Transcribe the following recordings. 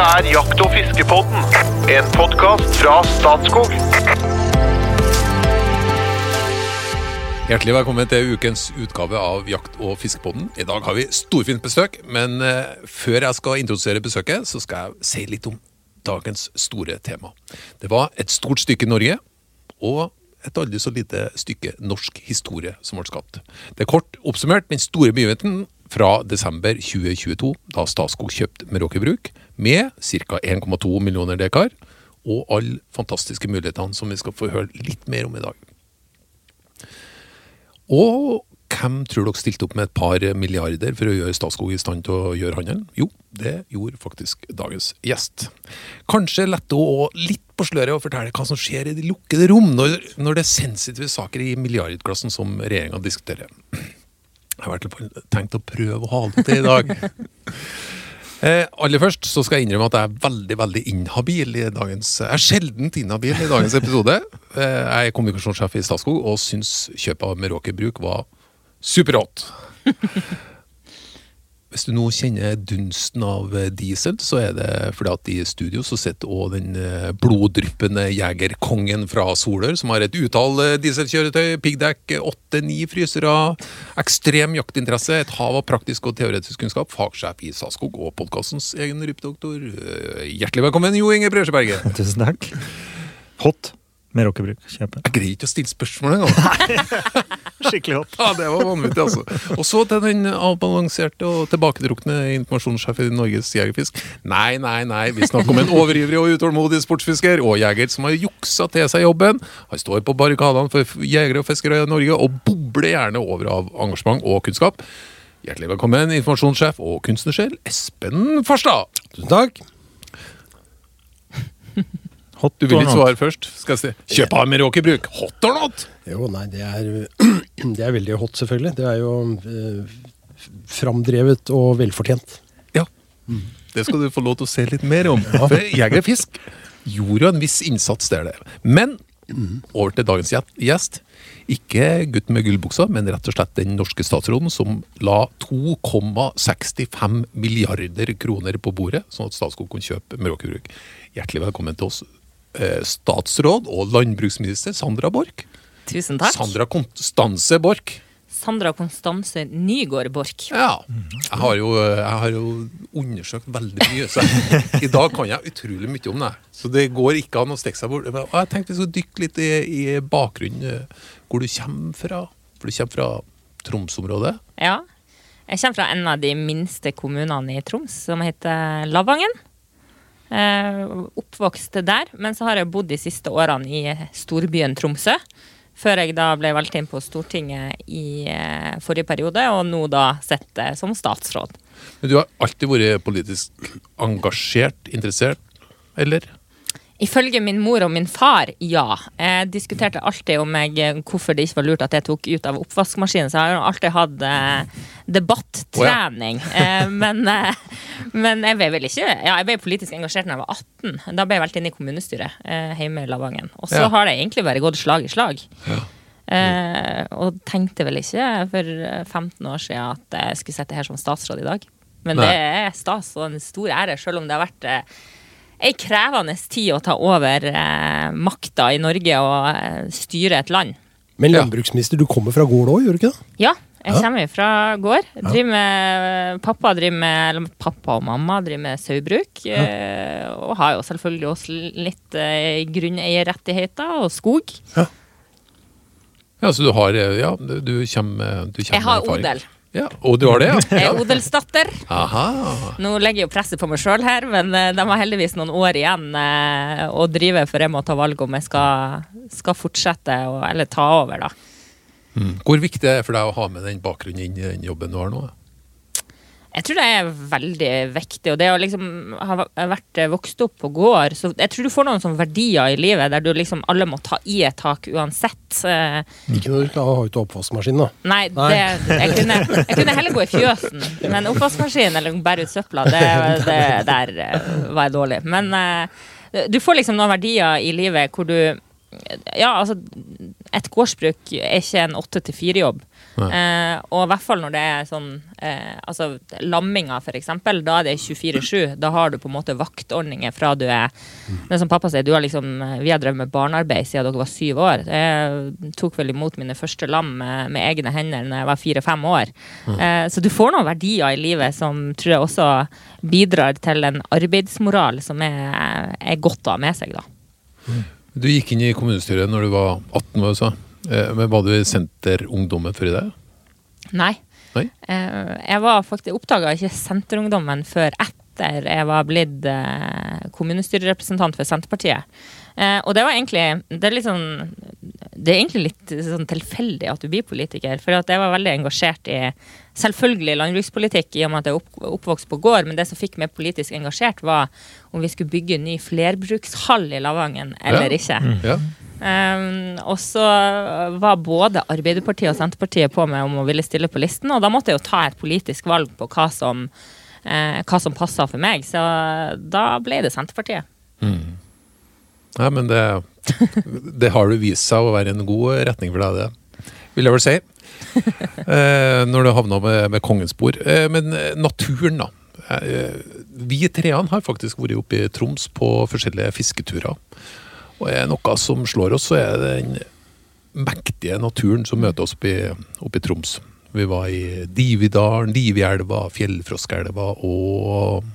Dette er Jakt- og fiskepodden, en podkast fra Statskog. Hjertelig velkommen til ukens utgave av Jakt- og fiskepodden. I dag har vi storfint besøk, men eh, før jeg skal introdusere besøket, så skal jeg si litt om dagens store tema. Det var et stort stykke Norge, og et aldri så lite stykke norsk historie som ble skapt. Det er kort oppsummert den store begivenheten fra desember 2022, da Statskog kjøpte Meråker Bruk, med ca. 1,2 millioner dekar, og alle fantastiske mulighetene som vi skal få høre litt mer om i dag. Og hvem tror dere stilte opp med et par milliarder for å gjøre Statskog i stand til å gjøre handelen? Jo, det gjorde faktisk dagens gjest. Kanskje lette hun òg litt på sløret og fortelle hva som skjer i de lukkede rom når, når det er sensitive saker i milliardklassen som regjeringa diskuterer. Jeg har i hvert fall tenkt å prøve å ha det til i dag. Eh, aller først så skal jeg innrømme at jeg er veldig veldig inhabil i dagens Jeg er sjeldent inhabil i dagens episode. Eh, jeg er kommunikasjonssjef i Statskog og syns kjøpet av Meråker Bruk var superrått. Hvis du nå kjenner dunsten av eh, diesel, så er det fordi at i studio så sitter òg den eh, bloddryppende jegerkongen fra Solør, som har et utall eh, dieselkjøretøy, piggdekk, åtte-ni frysere, ekstrem jaktinteresse, et hav av praktisk og teoretisk kunnskap, fagsjef i Saskog og podkastens egen rypedoktor. Eh, Hjertelig velkommen, Jo Inge Bresjeberget. Tusen takk. Hot med rockebruk. Kjøpe. Jeg greier ikke å stille spørsmål engang. Skikkelig hot. Ja, det var vanvittig, altså. Og så til den avbalanserte og tilbaketrukne informasjonssjef i Norges Jegerfisk. Nei, nei, nei, vi snakker om en overivrig og utålmodig sportsfisker og jeger som har juksa til seg jobben. Han står på barrikadene for jegere og fiskere i Norge og bobler gjerne over av engasjement og kunnskap. Hjertelig velkommen, informasjonssjef og kunstnersjel Espen Farstad. Tusen takk. Hot Du vil ikke svare først? Skal jeg si Kjøp av Meråker Bruk, hot or not? Jo, nei, det er, det er veldig hot, selvfølgelig. Det er jo eh, framdrevet og velfortjent. Ja. Det skal du få lov til å se litt mer om. For Jeger og Fisk gjorde jo en viss innsats der, det. Men over til dagens gjest. Ikke gutten med gullbuksa, men rett og slett den norske statsråden som la 2,65 milliarder kroner på bordet, sånn at Statskog kunne kjøpe Meråker Bruk. Hjertelig velkommen til oss, statsråd og landbruksminister Sandra Borch. Tusen takk. Sandra Konstanse Borch. Sandra Konstanse Nygård Borch. Ja. Jeg har, jo, jeg har jo undersøkt veldig mye, så jeg, i dag kan jeg utrolig mye om det. Så det går ikke an å stikke seg bort. Og jeg tenkte vi skulle dykke litt i, i bakgrunnen, eh, hvor du kommer fra. For du kommer fra Troms-området. Ja. Jeg kommer fra en av de minste kommunene i Troms, som heter Lavangen. Eh, oppvokst der, men så har jeg bodd de siste årene i storbyen Tromsø. Før jeg da ble valgt inn på Stortinget i eh, forrige periode, og nå da sitter som statsråd. Men du har alltid vært politisk engasjert, interessert, eller? Ifølge min mor og min far, ja. Jeg diskuterte alltid om jeg, hvorfor det ikke var lurt at jeg tok ut av oppvaskmaskinen. Så jeg har alltid hatt eh, debattrening. eh, men, eh, men jeg ble vel ikke Ja, jeg ble politisk engasjert da jeg var 18. Da ble jeg valgt inn i kommunestyret eh, hjemme i Lavangen. Og så Ja. har det egentlig bare gått slag i slag. Eh, og tenkte vel ikke for eh, 15 år siden at jeg skulle sitte her som statsråd i dag. Men Nei. det er stas og en stor ære, selv om det har vært eh, ei krevende tid å ta over eh, makta i Norge og eh, styre et land. Men landbruksminister, du kommer fra gård òg, gjør du ikke det? Ja, jeg kommer fra gård. Driver med, pappa, driver med, eller pappa og mamma driver med sauebruk. Ja. og har jo selvfølgelig også litt eh, grunneierrettigheter og skog. Ja, så du har eh, Ja, du du kommer, du kommer Jeg har odel. Ja, og du har det, ja? Jeg er odelsdatter. Aha. Nå legger jeg jo presset på meg sjøl her, men eh, de har heldigvis noen år igjen eh, å drive før jeg må ta valg om jeg skal, skal fortsette å, eller ta over, da. Mm. Hvor viktig er det for deg å ha med den bakgrunnen inn i den jobben du har nå? Jeg tror det er veldig viktig. Og det å liksom ha vært vokst opp på gård så Jeg tror du får noen sånne verdier i livet der du liksom alle må ta i et tak uansett. Eh, Ikke når du skal ha ut oppvaskmaskinen, da. Nei, det, jeg, kunne, jeg kunne heller gå i fjøsen, men oppvaskmaskin eller bære ut søpla, det, det, der eh, var jeg dårlig. Men eh, du får liksom noen verdier i livet hvor du ja, altså et gårdsbruk er ikke en åtte til fire-jobb. Eh, og i hvert fall når det er sånn eh, Altså lamminga, for eksempel. Da er det 24-7. Da har du på en måte vaktordninger fra du er Det er som pappa sier, du har liksom Vi har drevet med barnearbeid siden dere var syv år. Jeg tok vel imot mine første lam med, med egne hender når jeg var fire-fem år. Eh, så du får noen verdier i livet som tror jeg også bidrar til en arbeidsmoral som er, er godt å ha med seg, da. Du gikk inn i kommunestyret når du var 18 var du Men var du i Senterungdommen før i dag? Nei. Nei? Eh, jeg var faktisk oppdaga ikke Senterungdommen før etter jeg var blitt eh, kommunestyrerepresentant for Senterpartiet. Eh, og det var egentlig Det er litt sånn Det er egentlig litt sånn tilfeldig at du blir politiker. For jeg var veldig engasjert i selvfølgelig landbrukspolitikk, i og med at jeg er oppvokst på gård. Men det som fikk meg politisk engasjert, var om vi skulle bygge en ny flerbrukshall i Lavangen eller Ja. ikke. Ja. Um, og så var både Arbeiderpartiet og Senterpartiet på meg om å ville stille på listen, og da måtte jeg jo ta et politisk valg på hva som, eh, hva som passa for meg. Så da ble det Senterpartiet. Nei, men det, det har jo vist seg å være en god retning for deg, det. Vil jeg vel si. Eh, når du havna med, med kongens bord. Eh, men eh, naturen, da. Vi treene har faktisk vært oppe i Troms på forskjellige fisketurer. Og er noe som slår oss, så er det den mektige naturen som møter oss oppe i, Troms. Vi var i Dividalen, Divielva, Fjellfroskelva og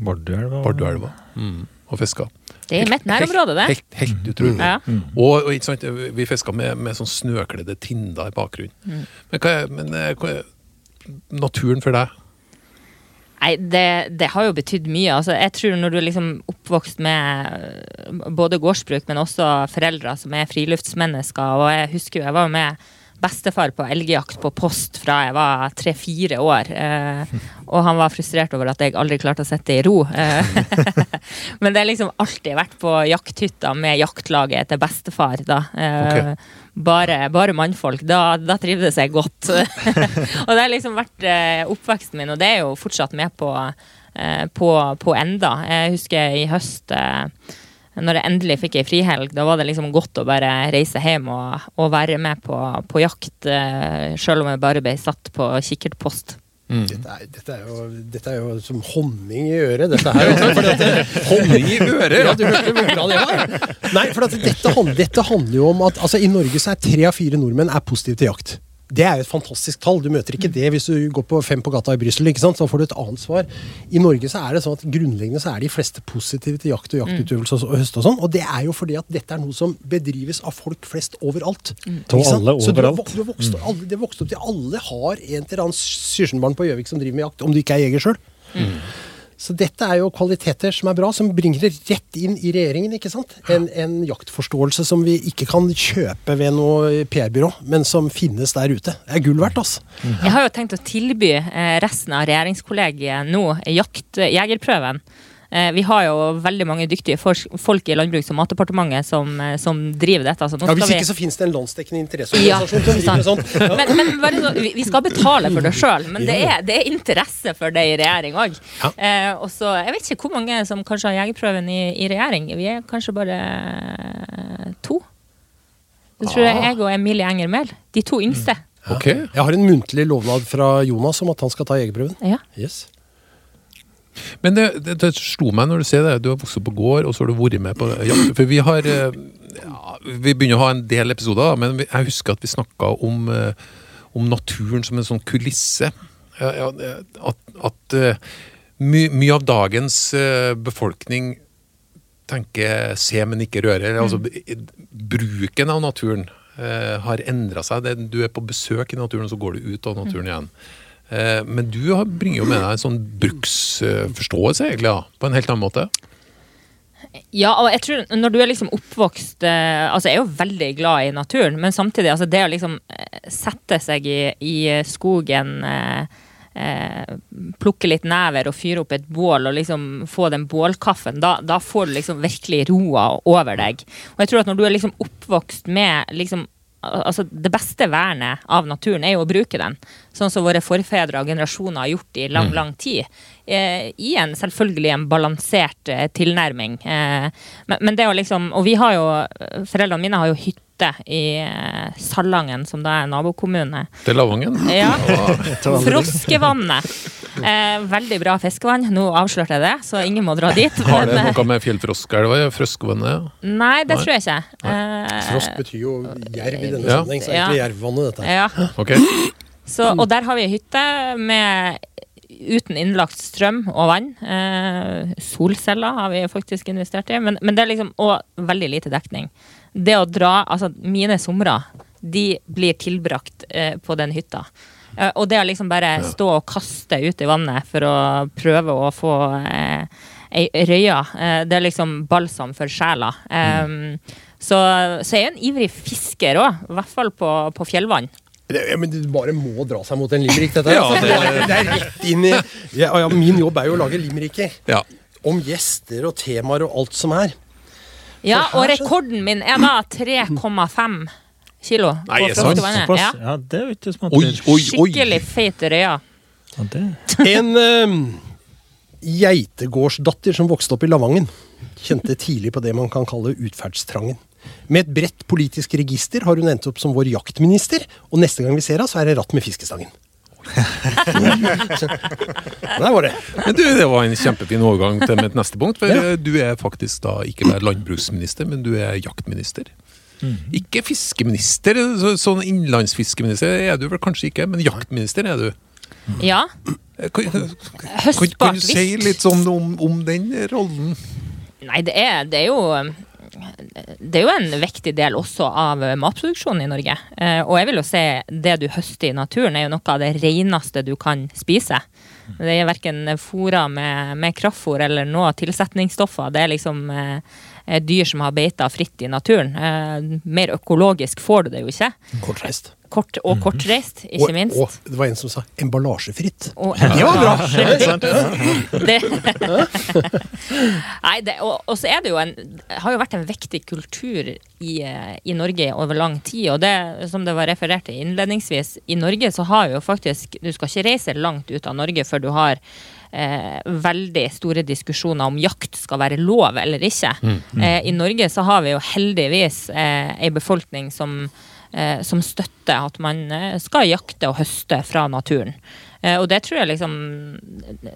Vardøelva. Barduelva. Mm, og fiska. Det er mitt nærområde, det. Helt, helt utrolig. Ja. Og, og ikke sant, vi fiska med, med sånn snøkledde tinder i bakgrunnen. Men, hva er, men eh, hva er naturen for deg? Nei, det, det har jo betydd mye. Altså, jeg tror når du er liksom oppvokst med både gårdsbruk, men også foreldre som er friluftsmennesker, og jeg husker jo, jeg var jo med bestefar på elgjakt på post fra jeg var tre-fire år. Eh, og han var frustrert over at jeg aldri klarte å sitte i ro. Eh, men det har liksom alltid vært på jakthytta med jaktlaget til bestefar, da. Eh, bare, bare mannfolk. Da, da trivdes jeg godt. og det har liksom vært eh, oppveksten min, og det er jo fortsatt med på, på, på enda. Jeg husker i høst eh, når jeg endelig fikk ei frihelg, da var det liksom godt å bare reise hjem og, og være med på, på jakt, eh, selv om jeg bare ble satt på kikkertpost. Dette er, dette, er jo, dette er jo som honning i øret, dette her. altså, at Honning i øret! Ja, du hørte hvor bra det var? Nei, for at dette, handler, dette handler jo om at altså, i Norge så er tre av fire nordmenn er positive til jakt. Det er jo et fantastisk tall. Du møter ikke det hvis du går på fem på gata i Brussel. ikke? Så får du et annet svar. I Norge så er det sånn at grunnleggende så er de fleste positive til jakt og jaktutøvelse og, høst og sånn. Og det er jo fordi at dette er noe som bedrives av folk flest overalt. Sant? alle Så du har overalt. du har vokst, alle, det vokst opp til alle har en eller annen sysjenbarn på Gjøvik som driver med jakt, om du ikke er jeger sjøl. Så dette er jo kvaliteter som er bra, som bringer det rett inn i regjeringen. ikke sant? En, en jaktforståelse som vi ikke kan kjøpe ved noe PR-byrå, men som finnes der ute. Det er gull verdt, altså. Jeg har jo tenkt å tilby eh, resten av regjeringskollegiet nå jaktjegerprøven. Vi har jo veldig mange dyktige folk i Landbruks- og matdepartementet som, eh, som driver dette. Altså, Ja, hvis Hvis vi... ikke så finnes det en landsdekkende Ja, interesseorganisasjon som driver sånt. Ja. Men, men bare vi skal betale for det sjøl, men det er, det er interesse for det i regjering òg. Ja. Eh, og så, jeg vet ikke hvor mange som kanskje har jegerprøven i, i regjering. Vi er kanskje bare eh, to. Det tror jeg Ah. jeg og Emilie Enger Mehl. De to yngste. Okay. Jeg har en muntlig lovnad fra Jonas om at han skal ta jegerprøven. Ja. Yes. Men det, det, det slo meg når du sier det. Du har vokst opp på gård, og så har du vært med på jakt. For vi har eh, ja, Vi begynner å ha en del episoder, men jeg husker at vi snakka om, eh, om naturen som en sånn kulisse. Ja, ja, at at eh, my, mye av dagens befolkning tenker se, men ikke røre. Altså, bruken av naturen har endra seg. Du er på besøk i naturen, og så går du ut av naturen igjen. Eh, men du bringer jo med deg en sånn bruksforståelse, egentlig, ja, på en helt annen måte. Ja, og jeg tror når du er liksom oppvokst eh, Altså, jeg er jo veldig glad i naturen, men samtidig, altså det å liksom eh, sette seg i, i skogen eh, Plukke litt never og fyre opp et bål og liksom få den bålkaffen, da, da får du liksom virkelig roa over deg. Og jeg tror at når du er liksom oppvokst med liksom altså Det beste vernet av naturen er jo å bruke den. Sånn som våre forfedre og generasjoner har gjort i lang, lang tid. Eh, I en selvfølgelig en balansert eh, tilnærming. Eh, men, men det å liksom Og vi har jo Foreldrene mine har jo hytte i Salangen, som da er nabokommune. Til Lavangen? Ja. Froskevannet. Eh, veldig bra fiskevann. Nå avslørte jeg det, så ingen må dra dit. Har det men, eh, noe med fjellfroskelva Froskevannet? Nei, det Nei. tror jeg ikke. Eh, Frosk betyr jo jerv i denne Ja. sammenheng, så egentlig jervvannet dette. ja. Okay. Så, og der har vi ei hytte med uten innlagt strøm og vann. Eh, solceller har vi faktisk investert i, men, men det er liksom Og veldig lite dekning. Det å dra Altså, mine somre, de blir tilbrakt eh, på den hytta. Eh, og det å liksom bare stå og kaste ut i vannet for å prøve å få eh, ei røye, eh, det er liksom balsam for sjela. Eh, så, så jeg er en ivrig fisker òg, i hvert fall på, på fjellvann. Det, ja, men du bare må dra seg mot en limerick, dette. Ja, det- det, er rett inn i ja, ja, Min jobb er jo å lage limericker. Ja. Om gjester og temaer og alt som er. Ja, og rekorden min er da 3,5 kilo Nei, på froskevannet. Ja. Ja, det er jo ikke Oi, småtteri. oi, oi! Skikkelig feit røya. Ja. En eh, geitegårdsdatter som vokste opp i Lavangen, kjente tidlig på det man kan kalle utferdstrangen. Med et bredt politisk register har hun endt opp som vår jaktminister, og neste gang vi ser henne, så er det ratt med fiskestangen. Der var det. Men du, Det var en kjempefin overgang til mitt neste punkt. For ja. du er faktisk da ikke bare landbruksminister, men du er jaktminister. Ikke fiskeminister, så, sånn innlandsfiskeminister er du vel kanskje ikke, men jaktminister er du. Ja. Eh, Kan, kan, kan du si litt sånn om, om den rollen? Nei, det er, det er jo det er jo en viktig del også av matproduksjonen i Norge. Eh, og jeg vil jo si det du høster i naturen, er jo noe av det reneste du kan spise. Det er verken fôra med, med kraftfôr eller noe tilsetningsstoffer. Det er liksom eh, dyr som har beita fritt i naturen. Eh, mer økologisk får du det jo ikke. Kortreist. Kort og kortreist, ikke Og, minst. og det var en som sa emballasjefritt. Og, Det var bra! det, Nei, det, og, og så er det jo en har jo vært en viktig kultur i, eh, i Norge over lang tid. Og det som det var referert til innledningsvis, i Norge så har jo faktisk Du skal ikke reise langt ut av Norge før du har eh, veldig store diskusjoner om jakt skal være lov eller ikke. Eh, I Norge så har vi jo heldigvis eh, ei befolkning som eh, som støtter at man eh, skal jakte og høste fra naturen. Eh, og det tror jeg liksom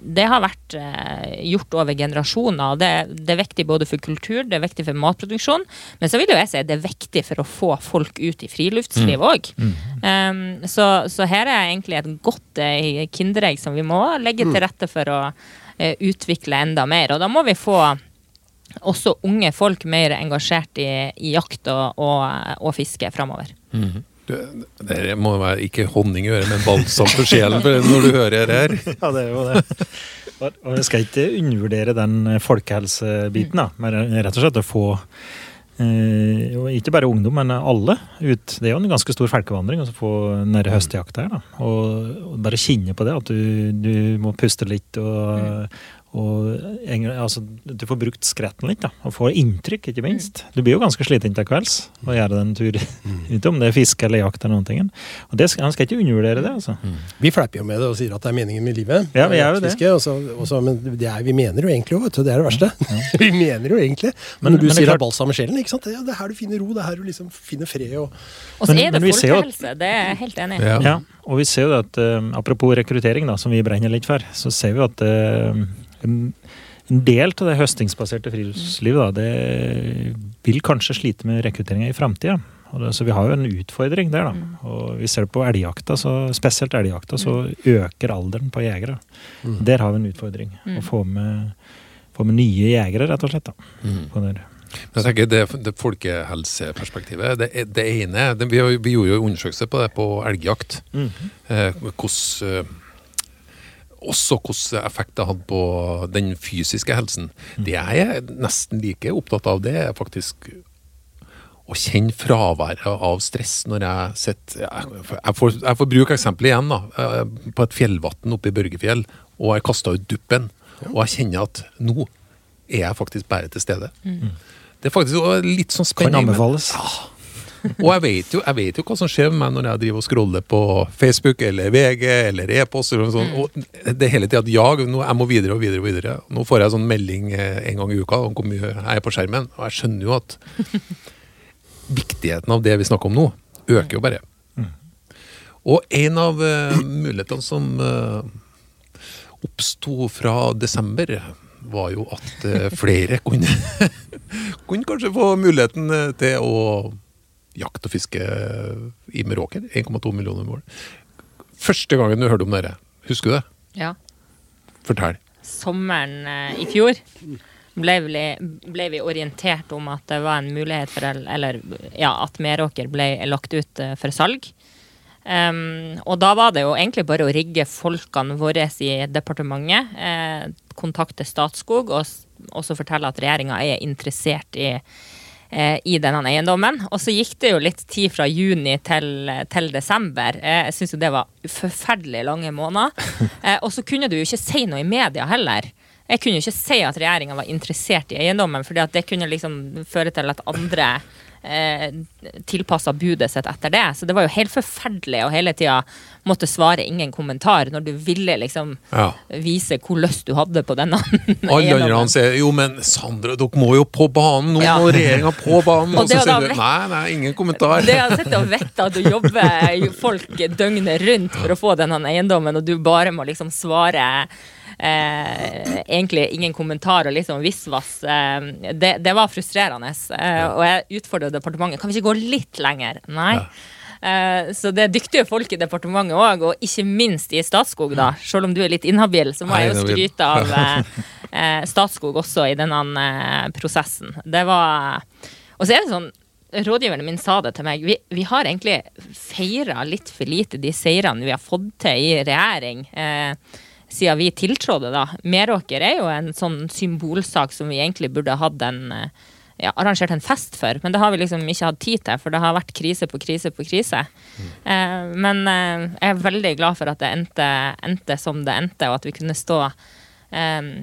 Det har vært eh, gjort over generasjoner. Det, det er viktig både for kultur, det er viktig for matproduksjon. Men så vil jo jeg si det er viktig for å få folk ut i friluftsliv òg. så, så her er egentlig et godt eh, kinderegg som vi må legge til rette for å utvikle enda mer. Og da må vi få også unge folk mer engasjert i, i jakt og, og, og fiske framover. Du, det må være ikke honning i øret, men balsam for sjelen når du hører det her. Ja, det er jo det. Og jeg skal ikke undervurdere den folkehelsebiten, da. Men rett og slett å få eh, ikke bare ungdom, men alle ut. Det er jo en ganske stor folkevandring å få den der høstjakta her. da. Og, og bare kjenne på det, at du, du må puste litt og, og altså, du får brukt skretten litt, da, og får inntrykk, ikke minst. Du blir jo ganske sliten til kvelds å gjøre den tur ut, om det er fiske eller jakt eller noen ting. Og det han skal ikke undervurdere det, altså. Vi fleiper jo med det og sier at det er meningen med livet. Ja, vi gjør jo det. Fiske, også, men det er, vi mener jo egentlig òg, vet du. Det er det verste. vi mener jo egentlig. Men, Men- når du men det er sier klart- balsam i sjelen, ikke sant? Det, det er her du finner ro, det er her du liksom finner fred. og Og så er det men vi ser folkehelse, det er jeg helt enig i. Ja. Ja, og vi ser jo at uh, apropos rekruttering, da, som vi brenner litt for, så ser vi at eh, en, en del av det høstingsbaserte friluftslivet da, det vil kanskje slite med rekrutteringa i framtida. Så vi har jo en utfordring der, da. Og vi ser det på elgjakta, så, spesielt elgjakta, så øker alderen på jegere. Der har vi en utfordring. Å få med, få med nye jegere, rett og slett. da. På det. Men jeg tenker det, det folkehelseperspektivet, det, det ene det, vi, vi gjorde jo undersøkelse på det på elgjakt. Eh, hvordan, eh, også hvilken effekt det hadde på den fysiske helsen. Det jeg er nesten like opptatt av, det er faktisk å kjenne fraværet av stress når jeg sitter Jeg, jeg, får, jeg får bruke eksempelet igjen, da. eh, På et fjellvann oppe i Børgefjell, og jeg kasta ut duppen. Og jeg kjenner at nå er jeg faktisk bare til stede. Det er faktisk litt sånn spennende. Kan anbefales. men- anbefales. Og jeg vet, jo, jeg vet jo hva som skjer med meg når jeg driver og scroller på Facebook eller VG eller e-post. eller sånn, Og det er hele tida at ja, nå, jeg må videre og videre. og videre. Nå får jeg sånn melding eh, en gang i uka om hvor mye jeg er på skjermen. Og jeg skjønner jo at viktigheten av det vi snakker om nå, øker jo bare. Og en av uh, mulighetene som uh, oppsto fra desember, var jo at uh, flere kunne, kunne kanskje få muligheten til å jakte og fiske i Meråker. 1,2 millioner mål. Første gangen du hørte om dere, husker du det? Ja. Fortell. Sommeren eh, i fjor ble vi, ble vi orientert om at det var en mulighet for Eller ja, at Meråker ble lagt ut eh, for salg. Um, og da var det jo egentlig bare å rigge folkene våre i departementet, eh, kontakte Statskog og, også fortelle at regjeringa er interessert i, eh, i denne eiendommen. Og så gikk det jo litt tid fra juni til, til desember. Eh, jeg syns jo det var forferdelig lange måneder. Eh, og så kunne du jo ikke si noe i media heller. Jeg kunne jo ikke si at regjeringa var interessert i eiendommen, for det kunne liksom føre til at andre eh, tilpassa budet sitt etter det. Så det var jo helt forferdelig å hele tida måtte svare ingen kommentar når du ville liksom Ja. vise hvor lyst du hadde på denne Alle andre han sier jo, men Sandra, dere må jo på banen! Nå Ja. må regjeringa på banen! Og Og så sier du nei, nei, ingen kommentar. Det å sitte og vite at du jobber folk døgnet rundt for å få denne eiendommen, og du bare må liksom svare eh, egentlig ingen kommentar og liksom visvas, eh, det, det var frustrerende. Eh, og jeg utfordra departementet. Kan vi ikke gå litt lenger? Nei. Eh, Så det er dyktige folk i departementet òg, og ikke minst i Statskog, da. Selv om du er litt inhabil, så må jeg jo skryte av eh, eh, Statskog også i denne prosessen. Det var Og så er det sånn Rådgiveren min sa det til meg. Vi, vi har egentlig feira litt for lite de seirene vi har fått til i regjering. Eh, siden vi tiltrådte, da. Meråker er jo en sånn symbolsak som vi egentlig burde hatt en eh, ja, arrangert en fest for, men det har vi liksom ikke hatt tid til, for det har vært krise på krise på krise. Eh, men eh, jeg er veldig glad for at det endte, endte som det endte, og at vi kunne stå eh,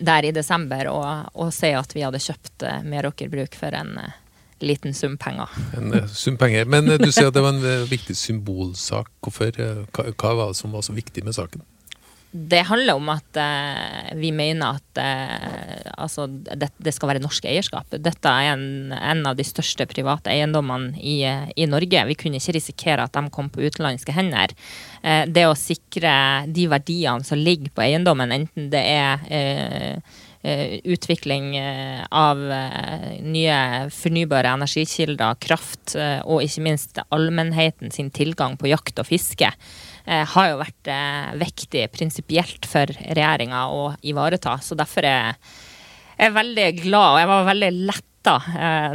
der i desember og, og se at vi hadde kjøpt eh, Meråker Bruk for en eh, liten sum penger. En eh, sum penger. Men du sier at det var en viktig symbolsak. Hvorfor, hva, hva var det som var så viktig med saken? Det handler om at eh, vi mener at eh, altså, det, det skal være norsk eierskap. Dette er en, en av de største private eiendommene i, eh, i Norge. Vi kunne ikke risikere at de kom på utenlandske hender. Eh, det å sikre de verdiene som ligger på eiendommen, enten det er eh, utvikling eh, av eh, nye fornybare energikilder, kraft eh, og ikke minst allmennheten sin tilgang på jakt og fiske, eh, har jo vært eh, viktig prinsipielt for regjeringa å ivareta. Så derfor er jeg veldig glad, og jeg var veldig lett da,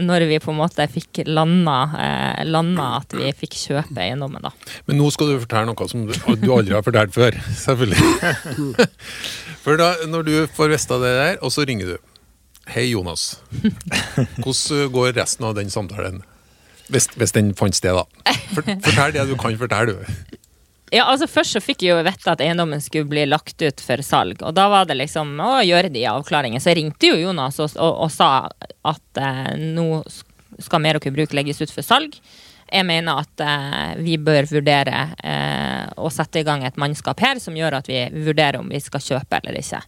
når vi på en måte fikk landa, eh, landa at vi fikk kjøpe eiendommen, da. Men nå skal du fortelle noe som du, du aldri har fortalt før. Selvfølgelig. For da, når du får vite det der, og så ringer du. Hei, Jonas. Hvordan går resten av den samtalen? Hvis, hvis den fant sted, da. For, fortell det du kan fortelle, du. Ja, altså Først så fikk jeg jo vite at eiendommen skulle bli lagt ut for salg. Og da var det liksom å gjøre de avklaringene. Så jeg ringte jo Jonas og, og, og sa at eh, nå skal Meråker Bruk legges ut for salg. Jeg mener at eh, vi bør vurdere eh, å sette i gang et mannskap her som gjør at vi vurderer om vi skal kjøpe eller ikke.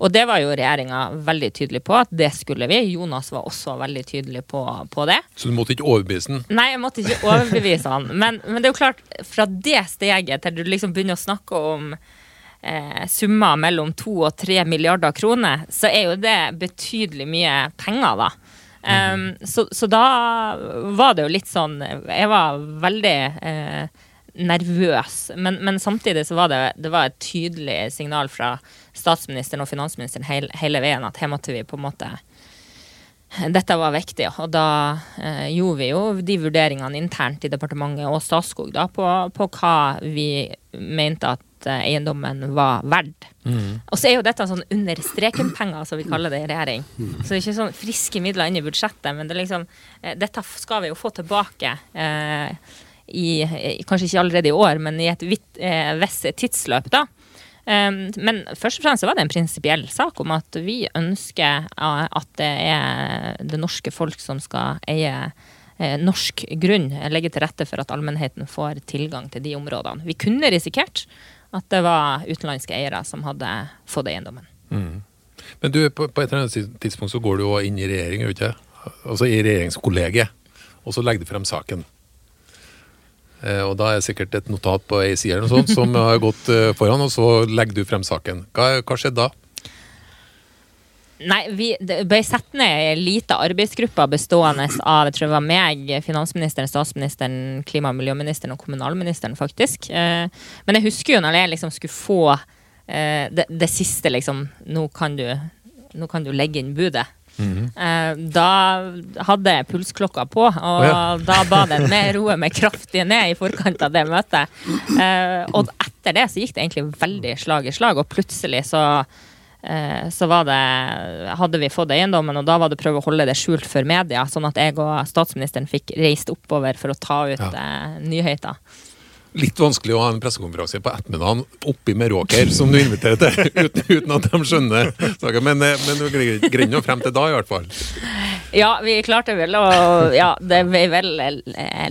Og det var jo regjeringa veldig tydelig på at det skulle vi. Jonas var også veldig tydelig på, på det. Så du måtte ikke overbevise den? Nei, jeg måtte ikke overbevise han. Men, men det er jo klart, fra det steget til du liksom begynner å snakke om eh, summer mellom to og tre milliarder kroner, så er jo det betydelig mye penger, da. Um, så, så da var det jo litt sånn Jeg var veldig eh, nervøs, men, men samtidig så var det, det var et tydelig signal fra statsministeren og finansministeren hele, hele veien at her måtte vi på en måte dette var viktig, og da eh, gjorde vi jo de vurderingene internt i departementet og Statskog da, på, på hva vi mente at eiendommen var verdt. Og så er jo dette sånn under streken-penger, som vi kaller det i regjering. Så det er ikke sånn friske midler inn i budsjettet, men det er liksom, eh, dette skal vi jo få tilbake. Eh, i, kanskje ikke allerede i år, men i et vidt, eh, visst tidsløp, da. Um, men først og fremst så var det en prinsipiell sak om at vi ønsker uh, at det er det norske folk som skal eie eh, norsk grunn legge til rette for at allmennheten får tilgang til de områdene. Vi kunne risikert at det var utenlandske eiere som hadde fått eiendommen. Men du, på, på et eller annet tidspunkt så går du jo inn i regjering, ikke? Altså i regjeringskollegiet, og så legger du frem saken. Eh, og da er det sikkert et notat på ei side eller noe sånt som har gått eh, foran, og så legger du frem saken. Hva, hva skjedde da? Nei, vi, det ble satt ned ei lita arbeidsgruppe bestående av jeg tror det var meg, finansministeren, statsministeren, klima- og miljøministeren og kommunalministeren, faktisk. Eh, men jeg husker jo når jeg liksom skulle få eh, det, det siste, liksom Nå kan du, nå kan du legge inn budet. Eh, da hadde jeg pulsklokka på, og oh, ja. da ba den med roe meg kraftig ned i forkant av det møtet. Og etter det så gikk det egentlig veldig slag i slag, og plutselig så så var det, hadde vi fått eiendommen, og da var det prøve å holde det skjult for media, sånn at jeg og statsministeren fikk reist oppover for å ta ut Ja. eh, nyheter. Litt vanskelig å ha en pressekonferanse på ettermiddagen oppi Meråker, som du inviterer til, uten, uten at de skjønner saken. Men, eh, men du greide nå frem til da, i hvert fall. Ja, vi klarte vel å Ja, det ble vel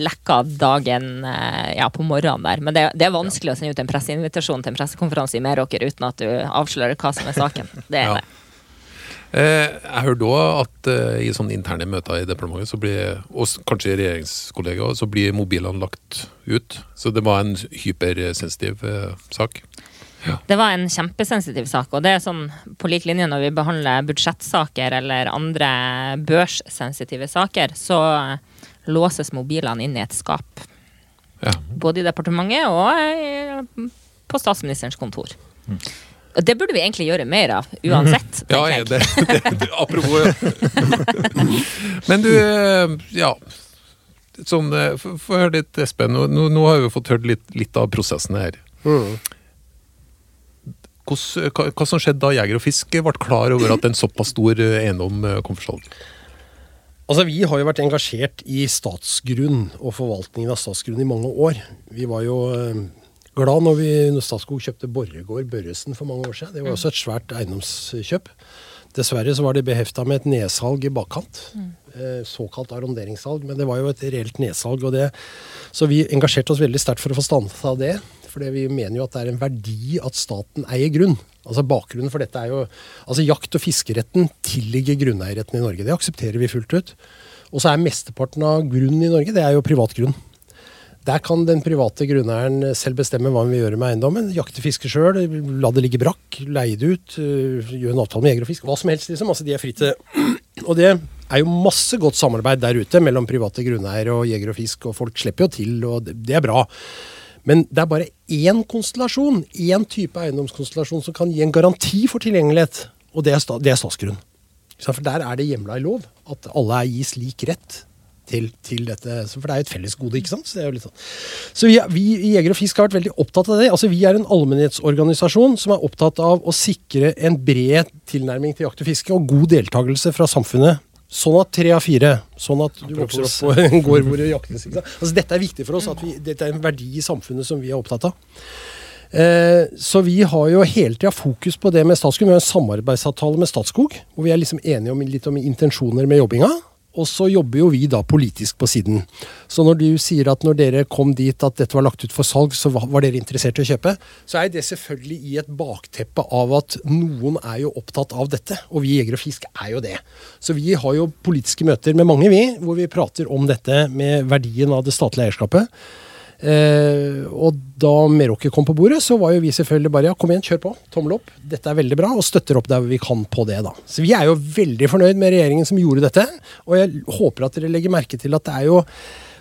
lekka dagen eh, ja, på morgenen der. Men det, det er vanskelig å sende ut en presseinvitasjon til en pressekonferanse i Meråker uten at du avslører hva som er saken. Det er Ja. det. Eh, jeg hørte òg at eh, i sånne interne møter i departementet, så blir, og kanskje regjeringskollegaer, så blir mobilene lagt ut. Så det var en hypersensitiv eh, sak. Det var en kjempesensitiv sak, og det er sånn på lik linje når vi behandler budsjettsaker eller andre børssensitive saker, så låses mobilene inn i et skap. Ja. Både i departementet og på statsministerens kontor. Og det burde vi egentlig gjøre mer av, uansett. Ja, tenker jeg. det, det, det, apropos. Men du, eh, ja. Sånn, eh, få høre litt, Espen. Nå, nå, nå har vi fått hørt litt, litt av prosessen her. Hos, hva, hva som skjedde da Jeger og Fisk ble klar over at en såpass stor eh, eiendom eh, kom for salg? Altså, Vi har jo vært engasjert i statsgrunn og forvaltningen av statsgrunn i mange år. Vi var jo eh, glad når, vi, når Statskog kjøpte Borregaard Børresen for mange år siden. Det var også et svært eiendomskjøp. Dessverre så var det behefta med et nedsalg i bakkant. Eh, såkalt arronderingssalg, men det var jo et reelt nedsalg. Og det, så vi engasjerte oss veldig sterkt for å få stansa det. For vi mener jo at det er en verdi at staten eier grunn. Altså Bakgrunnen for dette er jo altså Jakt- og fiskeretten tilligger grunneierretten i Norge. Det aksepterer vi fullt ut. Og så er mesteparten av grunnen i Norge det er jo privat grunn. Der kan den private grunneieren selv bestemme hva han vil gjøre med eiendommen. Jakte, fiske sjøl, la det ligge brakk, leie det ut, øh, gjøre en avtale med jeger og fisk. Hva som helst, liksom. Altså, de er fri til Og det er jo masse godt samarbeid der ute mellom private grunneiere og jeger og fisk, og folk slipper jo til, og det, er bra. Men det er bare én konstellasjon, én type eiendomskonstellasjon som kan gi en garanti for tilgjengelighet, og det er, sta, det er statsgrunn. For der er det hjemla i lov at alle gis lik rett til, til dette. For det er jo et fellesgode, ikke sant. Så, det er jo litt sånn. så vi, vi i Jeger og Fisk har vært veldig opptatt av det. Altså Vi er en allmennhetsorganisasjon som er opptatt av å sikre en bred tilnærming til jakt og fiske og god deltakelse fra samfunnet. Sånn at tre av fire Sånn at du vokser opp på en gård hvor det jaktes. Altså Dette er viktig for oss. vi, Dette er en verdi i samfunnet som vi er opptatt av. Eh, så vi har jo hele tida fokus på det med Statskog. Vi har en samarbeidsavtale med Statskog, hvor vi er liksom enige om litt om intensjoner med jobbinga. Og så jobber jo vi da politisk på siden. Så når du sier at når dere kom dit at dette var lagt ut for salg, så var dere interessert i å kjøpe, så er det selvfølgelig i et bakteppe av at noen er jo opptatt av dette. Og vi Jeger og Fisk er jo det. Så vi har jo politiske møter med mange, vi, hvor vi prater om dette med verdien av det statlige eierskapet. Eh, og da Meråker kom på bordet, så var jo vi selvfølgelig bare ja, kom igjen, kjør på. Tommel opp. Dette er veldig bra, og støtter opp der vi kan på det, da. Så vi er jo veldig fornøyd med regjeringen som gjorde dette. Og jeg håper at dere legger merke til at det er jo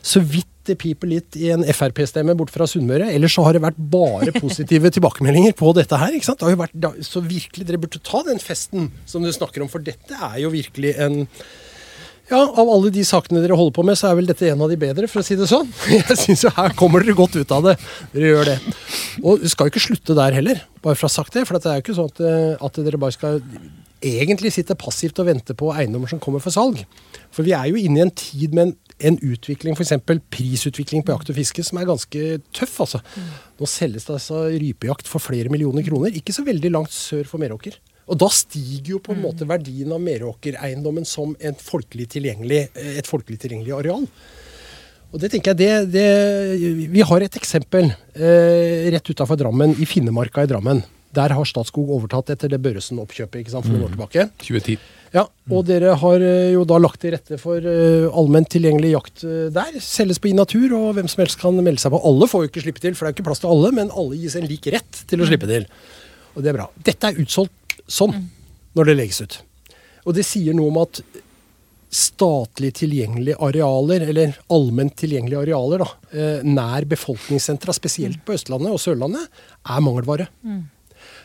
så vidt det piper litt i en Frp-stemme bort fra Sunnmøre. Ellers så har det vært bare positive tilbakemeldinger på dette her. ikke sant? Det har jo vært, så virkelig, dere burde ta den festen som du snakker om, for dette er jo virkelig en ja, av alle de sakene dere holder på med, så er vel dette en av de bedre, for å si det sånn. Jeg synes jo her kommer dere godt ut av det. Dere gjør det. Og vi skal jo ikke slutte der heller, bare for å ha sagt det. For det er jo ikke sånn at, eh, at dere bare skal egentlig sitte passivt og vente på eiendommer som kommer for salg. For vi er jo inne i en tid med en, en utvikling, f.eks. prisutvikling på jakt og fiske, som er ganske tøff, altså. Nå selges det altså rypejakt for flere millioner kroner, ikke så veldig langt sør for Meråker. Og da stiger jo på en måte verdien av Meråker-eiendommen som et folkelig tilgjengelig, et folkelig tilgjengelig areal. Og det tenker jeg, det, det Vi har et eksempel eh, rett utafor Drammen, i Finnemarka i Drammen. Der har Statskog overtatt etter det Børresen-oppkjøpet ikke sant, for noen år tilbake. 2010. Ja, Og dere har eh, jo da lagt til rette for uh, allment tilgjengelig jakt uh, der. Selges på Inatur, og hvem som helst kan melde seg på. Alle får jo ikke slippe til, for det er jo ikke plass til alle, men alle gis en lik rett til å slippe til. Og det er bra. Dette er utsolgt sånn når det legges ut. Og det sier noe om at statlig tilgjengelige arealer, eller allment tilgjengelige arealer, da, eh, nær befolkningssentra, spesielt på Østlandet og Sørlandet, er mangelvare.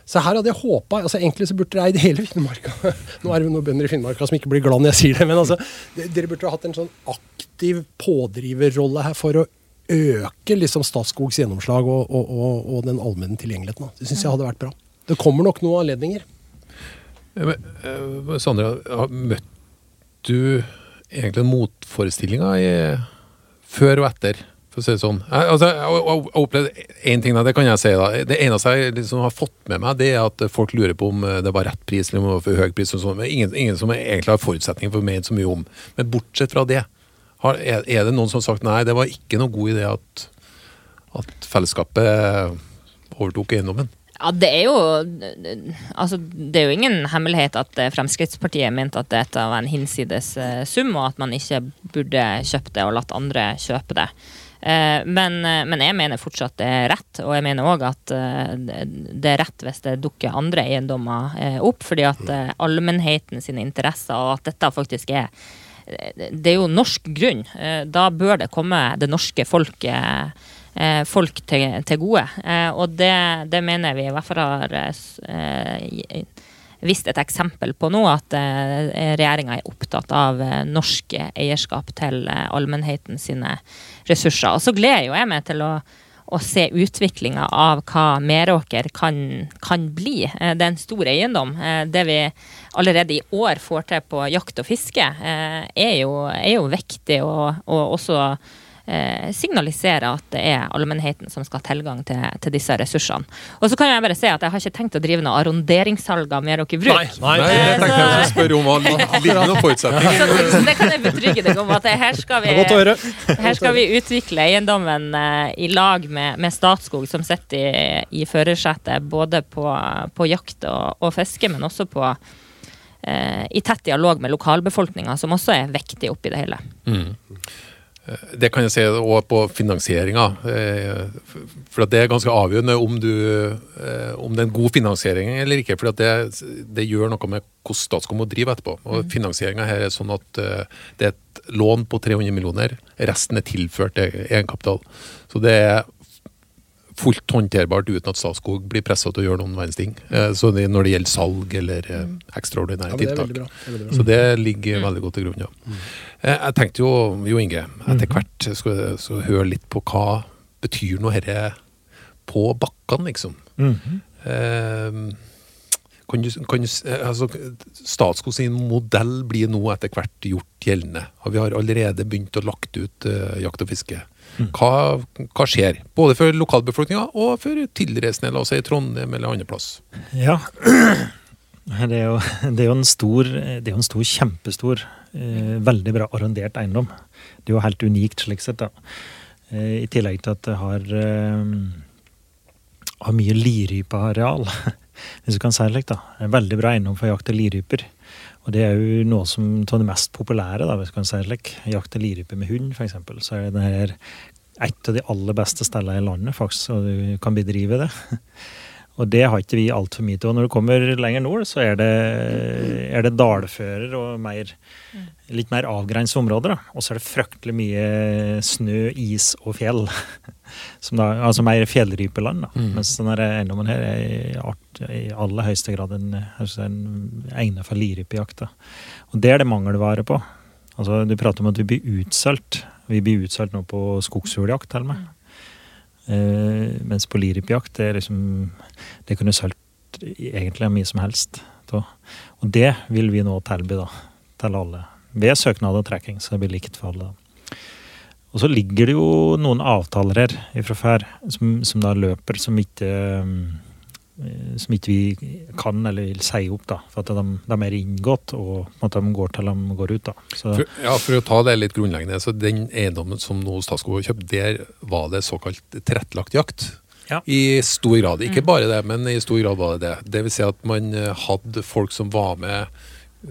Så her hadde jeg håpa altså Egentlig så burde dere eid hele Finnmarka. Nå er det noen bønder i Finnmarka som ikke blir glad når jeg sier det, men altså, dere burde ha hatt en sånn aktiv pådriverrolle her for å øke liksom Statskogs gjennomslag og, og, og, og den allmenne tilgjengeligheten. Det syns jeg hadde vært bra. Det kommer nok noen anledninger. Ja, men, eh, Sandra, møtte du egentlig motforestillinger før og etter? For å si det sånn. Jeg, altså, jeg, jeg, jeg har opplevd én ting, det kan jeg si. da. Det eneste jeg liksom har fått med meg, det er at folk lurer på om det var rett pris eller om det var for høy pris. og sånn, men ingen, ingen som egentlig har forutsetninger for å mene så mye om. Men bortsett fra det, har, er, er det noen som har sagt nei, det var ikke noe god idé at, at fellesskapet overtok eiendommen? Ja, det er jo Altså, det er jo ingen hemmelighet at eh, Fremskrittspartiet mente at dette var en hinsides eh, sum, og at man ikke burde kjøpt det og latt andre kjøpe det. Eh, Men, men jeg mener fortsatt det er rett, og jeg mener òg at det- er rett hvis det dukker andre eiendommer opp, fordi at allmennheten sine interesser, og at dette faktisk er det er jo norsk grunn. Da bør det komme det norske folket folk til, til gode. Eh, og det, det mener vi i hvert fall har eh, eh, vist et eksempel på nå, at eh, regjeringa er opptatt av eh, norsk eierskap til eh, allmennheten sine ressurser. Og så gleder jo jeg meg til å å se utviklinga av hva Meråker kan, kan bli. Eh, Det er en stor eiendom. Eh, Det vi allerede i år får til på jakt og fiske, eh, er jo, er jo viktig og, og også eh, signalisere at det er allmennheten som skal ha tilgang til, til disse ressursene. Og så kan jeg bare si at jeg har ikke tenkt å drive noe arronderingssalg av dere bruk. Nei, det tenkte jeg å spørre om. Så, det kan jeg betrygge deg om at her skal vi, er her skal vi utvikle eiendommen eh, i lag med, med Statskog, som sitter i, i førersetet både på, på jakt og, og fiske, men også på eh, i tett dialog med lokalbefolkninga, som også er viktig oppi det hele. Det kan jeg si òg på finansieringa. eh, For det er ganske avgjørende om, du, eh, om det er en god finansiering eller ikke. For det, det gjør noe med hvordan Statskog må drive etterpå. Og Finansieringa her er sånn at eh, det er et lån på 300 millioner. Resten er tilført e- egenkapital. Så det er fullt håndterbart uten at Statskog blir pressa til å gjøre noen verdens ting. Eh, Så det, når det gjelder salg eller eh, ekstraordinære Ja, tiltak. Det. Så det ligger veldig godt til grunn, ja. Eh, Jeg tenkte jo, Jo Inge, etter hvert skal vi høre litt på hva betyr noe dette på bakkene, liksom. Mhm. Eh, Kan du, kan du, eh, altså, Statskog sin modell blir nå etter hvert gjort gjeldende. og Vi har allerede begynt å lagt ut uh, jakt og fiske. Hva, hva skjer? Både for lokalbefolkninga og for tilreisende, la oss si Trondheim eller andre plass. Ja. Det er jo, det er jo en stor, det er jo en stor, kjempestor, veldig bra arrondert eiendom. Det er jo helt unikt slik sett, da. Eh, I tillegg til at det har, eh, har mye lirypeareal, hvis du kan si det slik. da. En veldig bra eiendom for jakt av liryper. Og det er jo noe som av det mest populære, da, hvis du kan si det slik. Jakt av lirype med hund, f.eks. Så er det her et av de aller beste stedene i landet, faktisk, og du kan bedrive det. Og det har ikke vi altfor mye til. Og når du kommer lenger nord, så er det, er det dalfører og mer, litt mer avgrensa områder. Og så er det fryktelig mye snø, is og fjell. Som da, altså mer fjellrypeland. da. Mens denne eiendommen her er i, art, i aller høyeste grad en, en egnet for lirypejakt. Og det er det mangelvare på. Altså, Du prater om at vi blir utsolgt. Vi blir utsolgt nå på skogsfugljakt, til og med. Eh, mens på lirypejakt, det liksom Det kunne solgt egentlig mye som helst. Da. Og det vil vi nå tilby da, til alle. Ved søknad og trekking, så det blir likt for alle. Og så ligger det jo noen avtaler her fra før som, som da løper, som ikke, um, som ikke vi kan eller vil si opp, da, for at de, de er inngått og at de går til de går ut. da. Så, For, ja, for å ta det litt grunnleggende, så den eiendommen som nå Statskog har kjøpt, der var det såkalt tilrettelagt jakt. Ja. I stor grad. Ikke bare det, men i stor grad var det det. Vil si at man eh, hadde folk som var med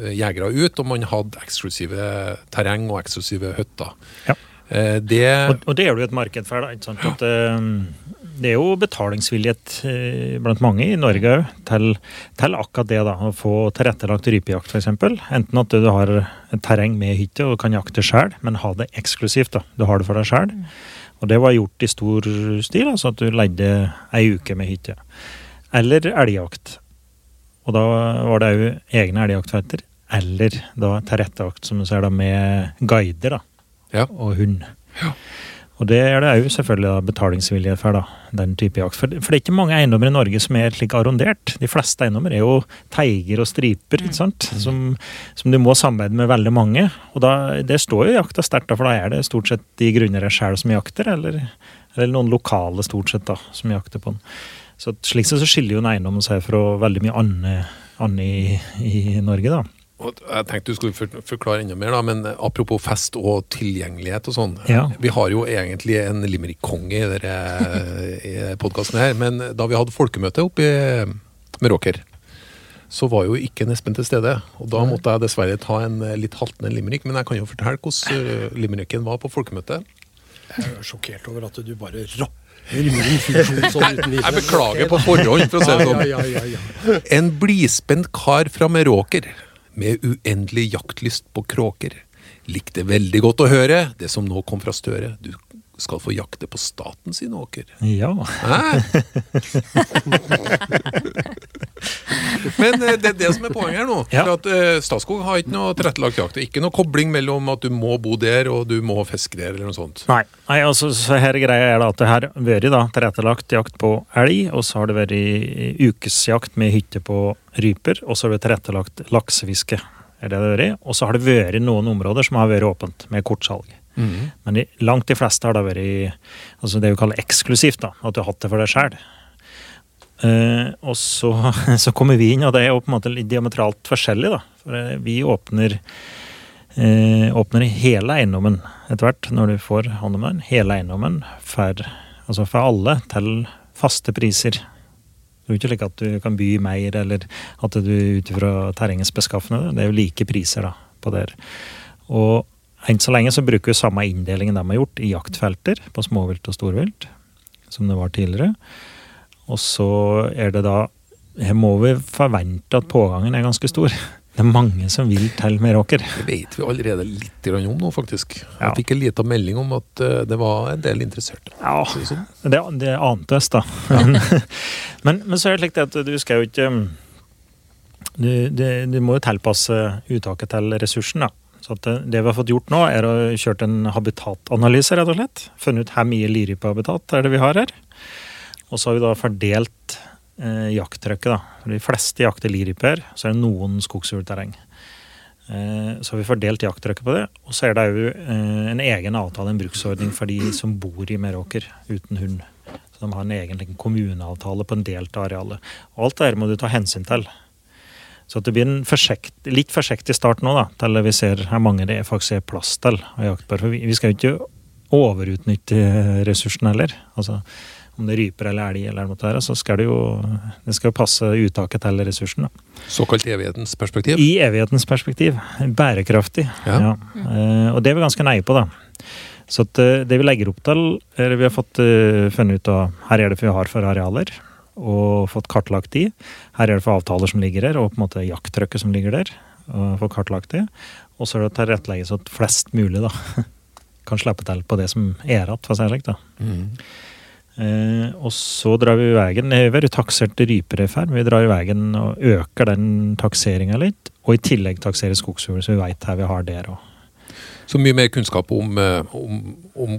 eh, jegere ut, og man hadde eksklusive terreng og eksklusive hytter. Ja. Eh, Det og, og det er det jo et marked for. da, ikke sant? At, eh, det er jo betalingsvillighet eh, blant mange i Norge òg til, til akkurat det. da, Å få tilrettelagt rypejakt, f.eks. Enten at du har et terreng med hytte og kan jakte sjøl, men ha det eksklusivt. da, Du har det for deg sjøl. Og det var gjort i stor stil, altså at du leide ei uke med hytte. Eller elgjakt. Og da var det òg egne elgjaktfelter. Eller da tilrettelagt, som du ser, da, med guider da, Ja. og hund. Og det er det òg selvfølgelig da, betalingsvilje for, da, den type jakt. For, for det er ikke mange eiendommer i Norge som er slik arrondert. De fleste eiendommer er jo teiger og striper, ikke sant? Som, som du må samarbeide med veldig mange. Og da, det står jo jakta sterkt, da, for da er det stort sett de grunnere sjøl som jakter, eller, eller noen lokale stort sett da, som jakter på den. Så slik sett så skiller jo en eiendom seg fra veldig mye annet, annet i, i Norge, da. Jeg tenkte du skulle forklare enda mer, da, men apropos fest og tilgjengelighet og sånn. Ja. Vi har jo egentlig en limerick-konge i denne podkasten her, men da vi hadde folkemøte oppe i Meråker, så var jo ikke Espen til stede. Og da måtte jeg dessverre ta en eh, litt haltende limerick, men jeg kan jo fortelle hvordan eh, limericken var på folkemøtet. Jeg er sjokkert over at du bare rapper min funksjon sånn. Jeg beklager på forhånd, for å si det sånn. Ja, ja, ja, ja. En blidspent kar fra Meråker, med uendelig jaktlyst på kråker, likte veldig godt å høre det som nå kom fra Støre. Du skal få jakte på staten sin åker. Ja. Men eh, det er det som er poenget her nå. Ja. For at eh, Statskog har ikke noe tilrettelagt jakt. Ikke noe kobling mellom at du må bo der og du må fiske der, eller noe sånt. Nei, nei altså, så her greia er da at det har vært da, tilrettelagt jakt på elg, og så har det vært ukesjakt med hytte på ryper, og så har det tilrettelagt laksefiske. er det det har vært. Og så har det vært noen områder som har vært åpent, med kortsalg. Men de, langt de fleste har da vært altså det vi kaller eksklusivt, da, at du har hatt det for deg sjøl. og så, så kommer vi inn, og det er jo på en måte litt diametralt forskjellig. da. For eh, vi åpner uh, åpner hele eiendommen etter hvert, når du får hånd om den. Hele eiendommen for, altså for alle til faste priser. Det er jo ikke slik at du kan by mer, eller at du ut ifra terrengets beskaffenhet. Det er jo like priser da, på det. Og enn så lenge så bruker vi samme inndelingen de har gjort i jaktfelter på småvilt og storvilt, som det var tidligere. Og så er det da Her må vi forvente at pågangen er ganske stor. Det er mange som vil til Meråker. Det vet vi allerede litt om nå, faktisk. Ja. Jeg fikk en liten melding om at eh, det var en del interesserte. Ja, det sånn. det, det ante oss, da. Men, men, men så er det slik at du skal jo ikke du, du, du må jo tilpasse uttaket til ressursen, da. Så at det, vi har fått gjort nå, er å kjørt en habitatanalyse, rett og slett. Funnet ut hvor mye lirypehabitat er det vi har her. Og så har vi da fordelt eh, jakttrykket, da. For de fleste jakter liryper, så er det noen skogsfuglterreng. Eh, så har vi fordelt jakttrykket på det. Og så er det òg eh, en egen avtale, en bruksordning for de som bor i Meråker uten hund. Så de har en egen kommuneavtale på en del av arealet. Og alt det her må du ta hensyn til. Så det blir en forsikt, litt forsiktig start nå, da, til vi ser hvor mange det faktisk er plass til å jakte på. For vi, vi skal jo ikke overutnytte ressursen heller. Altså, om det er ryper eller elg, eller noe der, så skal det jo det skal jo passe uttaket til ressursen. Da. Såkalt evighetens perspektiv. I evighetens perspektiv. Bærekraftig. Ja. Eh, og det er vi ganske nøye på, da. Så at, uh, det vi legger opp til, er vi har fått uh, funnet ut av her er det vi har for arealer, og fått kartlagt de. Her er det for avtaler som ligger der, og på en måte jakttrykket som ligger der. og fått kartlagt de. Og så er det å tilrettelegge så at flest mulig da, kan slippe til på det som er igjen, for å si det slik. da. Mm. Eh, og så drar vi veien nedover, taksert ryperefer. Vi drar veien og øker den takseringa litt. Og i tillegg takserer skogsfugl, så vi veit her vi har der òg. Så mye mer kunnskap om, eh, om, om,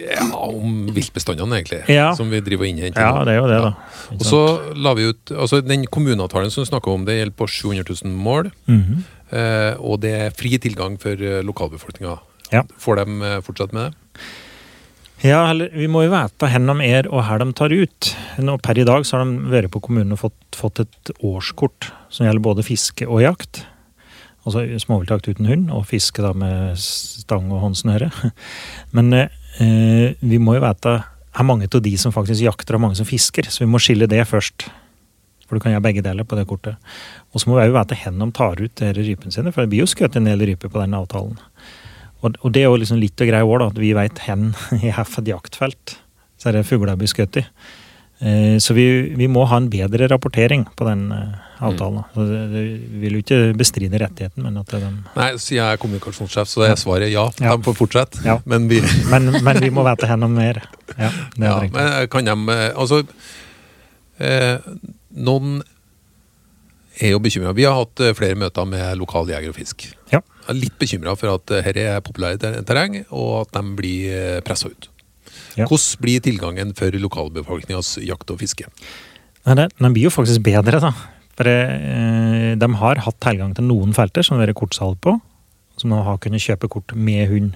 ja, om viltbestandene, egentlig. Ja. Som vi driver og innhenter. Ja, det er jo det, da. Ja. Og så la vi ut, altså Den kommuneavtalen som du snakker om, det gjelder på 700 000 mål. Mhm. Eh, og det er fri tilgang for eh, lokalbefolkninga. Ja. Får de eh, fortsatt med det? Ja, eller vi må jo vite hvor de er og hvor de tar ut. Nå, per i dag så har de vært på kommunen og fått, fått et årskort som gjelder både fiske og jakt. Altså småviltjakt uten hund, og fiske da med stang og håndsnøre. Men eh, vi må jo vite er mange av de som faktisk jakter, og mange som fisker. Så vi må skille det først. For du kan gjøre begge deler på det kortet. Og så må vi jo vite hvor de tar ut de rypene sine, for det blir jo skutt en del ryper på den avtalen. Og, og det er jo liksom litt av greia vår, da, at vi vet hvor i hvilket jaktfelt så er det fugler blir skutt i. Eh, så vi, vi, må ha en bedre rapportering på den eh, avtalen. Mm. Det, vi vil jo ikke bestride rettigheten, men at de Nei, siden jeg er kommunikasjonssjef, så jeg er svaret ja. ja. De får fortsette. Ja. Men, vi men, men, vi må vite hvor mer. Ja, det ja, men eh, kan de Altså eh, Noen er jo bekymra. Vi har hatt flere møter med lokal jeger og fisk. Ja er litt bekymra for at dette er populære terreng, og at de blir eh, pressa ut. Ja. Hvordan blir tilgangen for lokalbefolkningas jakt og fiske? Den blir jo faktisk bedre, da. For eh, de har hatt tilgang til noen felter som har vært kortsalg på. Som de har kunnet kjøpe kort med hund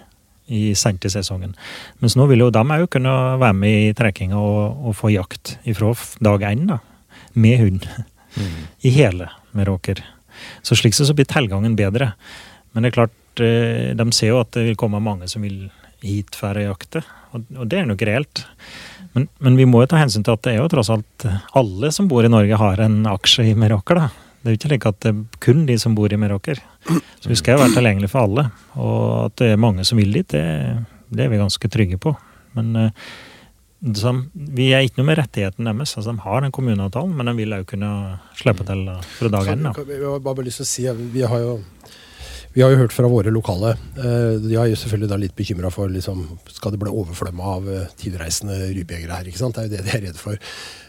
i sent i sesongen. Mens nå vil jo de òg kunne være med i trekkinga og, og, få jakt ifra dag én, da. Med hund. Mm. I hele Meråker. Så slik så blir tilgangen bedre. Men det er klart, eh, de ser jo at det vil komme mange som vil hit for å jakte, og det er nok reelt. Men, men, vi må jo ta hensyn til at det er jo tross alt alle som bor i Norge har en aksje i Meråker. da. Det er jo ikke slik at det er kun de som bor i Meråker. Så vi skal jo være tilgjengelige for alle. Og at det er mange som vil dit, det, det er vi ganske trygge på. Men uh, vi er ikke noe med rettigheten deres. altså De har den kommuneavtalen, men de vil òg kunne slippe til fra dag én. Jeg har bare lyst til å si, vi har jo vi har jo hørt fra våre lokale. Eh, de er jo selvfølgelig da litt bekymra for liksom, skal det bli overflømma av tidreisende tilreisende rypejegere her. ikke sant? Det er jo det de er redde for.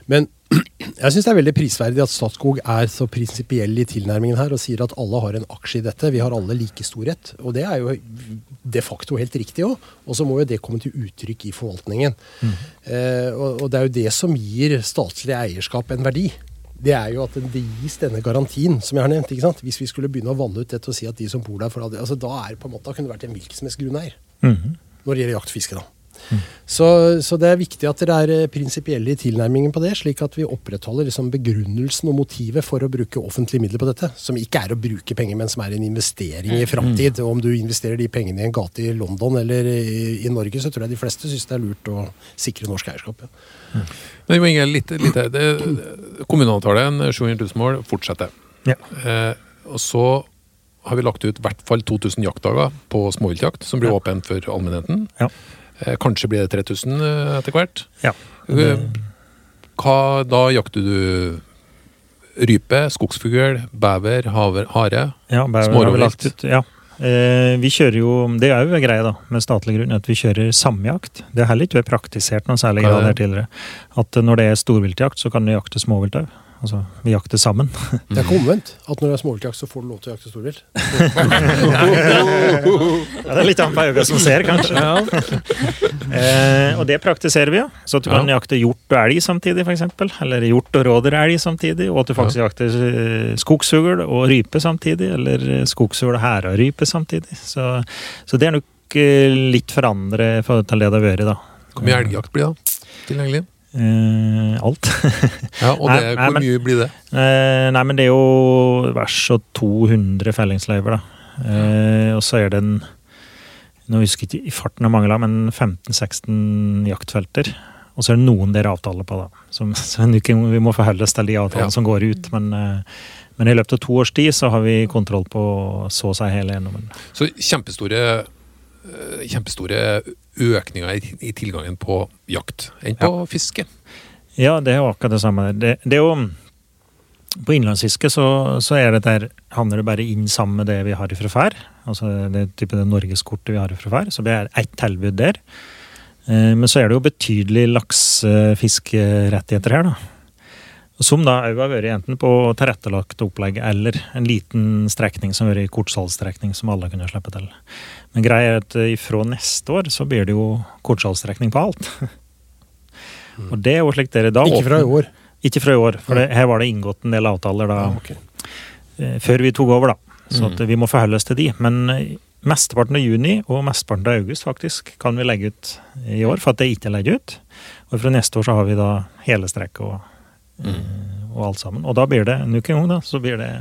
Men jeg syns det er veldig prisverdig at Statskog er så prinsipiell i tilnærmingen her og sier at alle har en aksje i dette. Vi har alle like stor rett. Og det er jo de facto helt riktig òg. Og så må jo det komme til uttrykk i forvaltningen. Mm. Eh, og, og det er jo det som gir statlig eierskap en verdi det er jo at det gis denne garantien, som jeg har nevnt. ikke sant? Hvis vi skulle begynne å vanne ut dette og si at de som bor der for altså Da er på en måte, da kunne det vært en hvilken som helst grunneier. Mm -hmm. Når det gjelder jakt og fiske, da. Mm. Så, så, det er viktig at dere er eh, prinsipielle i tilnærmingen på det, slik at vi opprettholder liksom begrunnelsen og motivet for å bruke offentlige midler på dette. Som ikke er å bruke penger, men som er en investering i framtid. Og om du investerer de pengene i en gate i London eller i, i Norge, så tror jeg de fleste syns det er lurt å sikre norsk eierskap. Ja. Mm. Men Inge, litt, litt det, Kommuneavtalen, 700 000 mål, fortsetter. Ja. Eh, og så har vi lagt ut i hvert fall 2000 jaktdager på småviltjakt, som blir ja. åpent for allmennheten. Ja. Eh, kanskje blir det 3000 eh, etter hvert. Ja. Eh, hva, da jakter du rype, skogsfugl, bever, haver, hare? Ja, ut. Ja, vi kjører jo, Det er jo en greie da, med statlig grunn at vi kjører samjakt. Det har heller ikke vært praktisert noe særlig grad her tidligere. At når det er storviltjakt, så kan du jakte småvilt òg. Altså, vi jakter sammen. Det er ikke omvendt? At når det er småviltjakt, så får du lov til å jakte storvilt? ja, det er litt an på øyet som ser, kanskje. Ja. eh, og det praktiserer vi, ja. Så at du ja. kan jakte hjort og elg samtidig, f.eks. Eller hjort og rådyrelg samtidig. Og at du faktisk ja. jakter eh, skogsfugl og rype samtidig. Eller eh, skogsfugl og hærarype samtidig. Så, så, det er nok eh, litt for andre til det det har vært, da. Hvor mye elgjakt blir det tilgjengelig? Uh, alt. ja, og det, nei, Hvor nei, mye blir det? Uh, nei, men det er jo vers og 200 fellingsløyver, da. Uh, og så er det en Nå husker jeg ikke i farten av mange, men 15-16 jaktfelter. Og så er det noen dere avtaler på, da. Som, så vi må forholde oss til de avtalene ja. som går ut. Men, men, i løpet av to års tid så har vi kontroll på så å si hele eiendommen. Så kjempestore kjempestore økninger i, i, tilgangen på jakt enn på ja. fiske. Ja, det er jo akkurat det samme. Det, det er jo på innlandsfiske så, så, er det der, handler det bare inn sammen med det vi har fra før. Altså det type det norgeskortet vi har fra før. Så det er ett tilbud der. Eh, men så er det jo betydelig laksefiskerettigheter her, da. Som da òg har vært enten på tilrettelagt opplegg eller en liten strekning som har vært kortsalgsstrekning som alle kunne slippe til. Men greia er at ifra neste år så blir det jo kortsalgsstrekning på alt. Mm. Og det er jo slik dere da Ikke fra i år? Ikke fra i år, for det, her var det inngått en del avtaler da, ja, okay. Eh, før vi tok over, da. Så mm. vi må forholde oss til de. Men mesteparten av juni og mesteparten av august faktisk kan vi legge ut i år, for at det ikke er legget ut. Og fra neste år så har vi da hele strekket og, eh, og alt sammen. Og da blir det nok en gang da, så blir det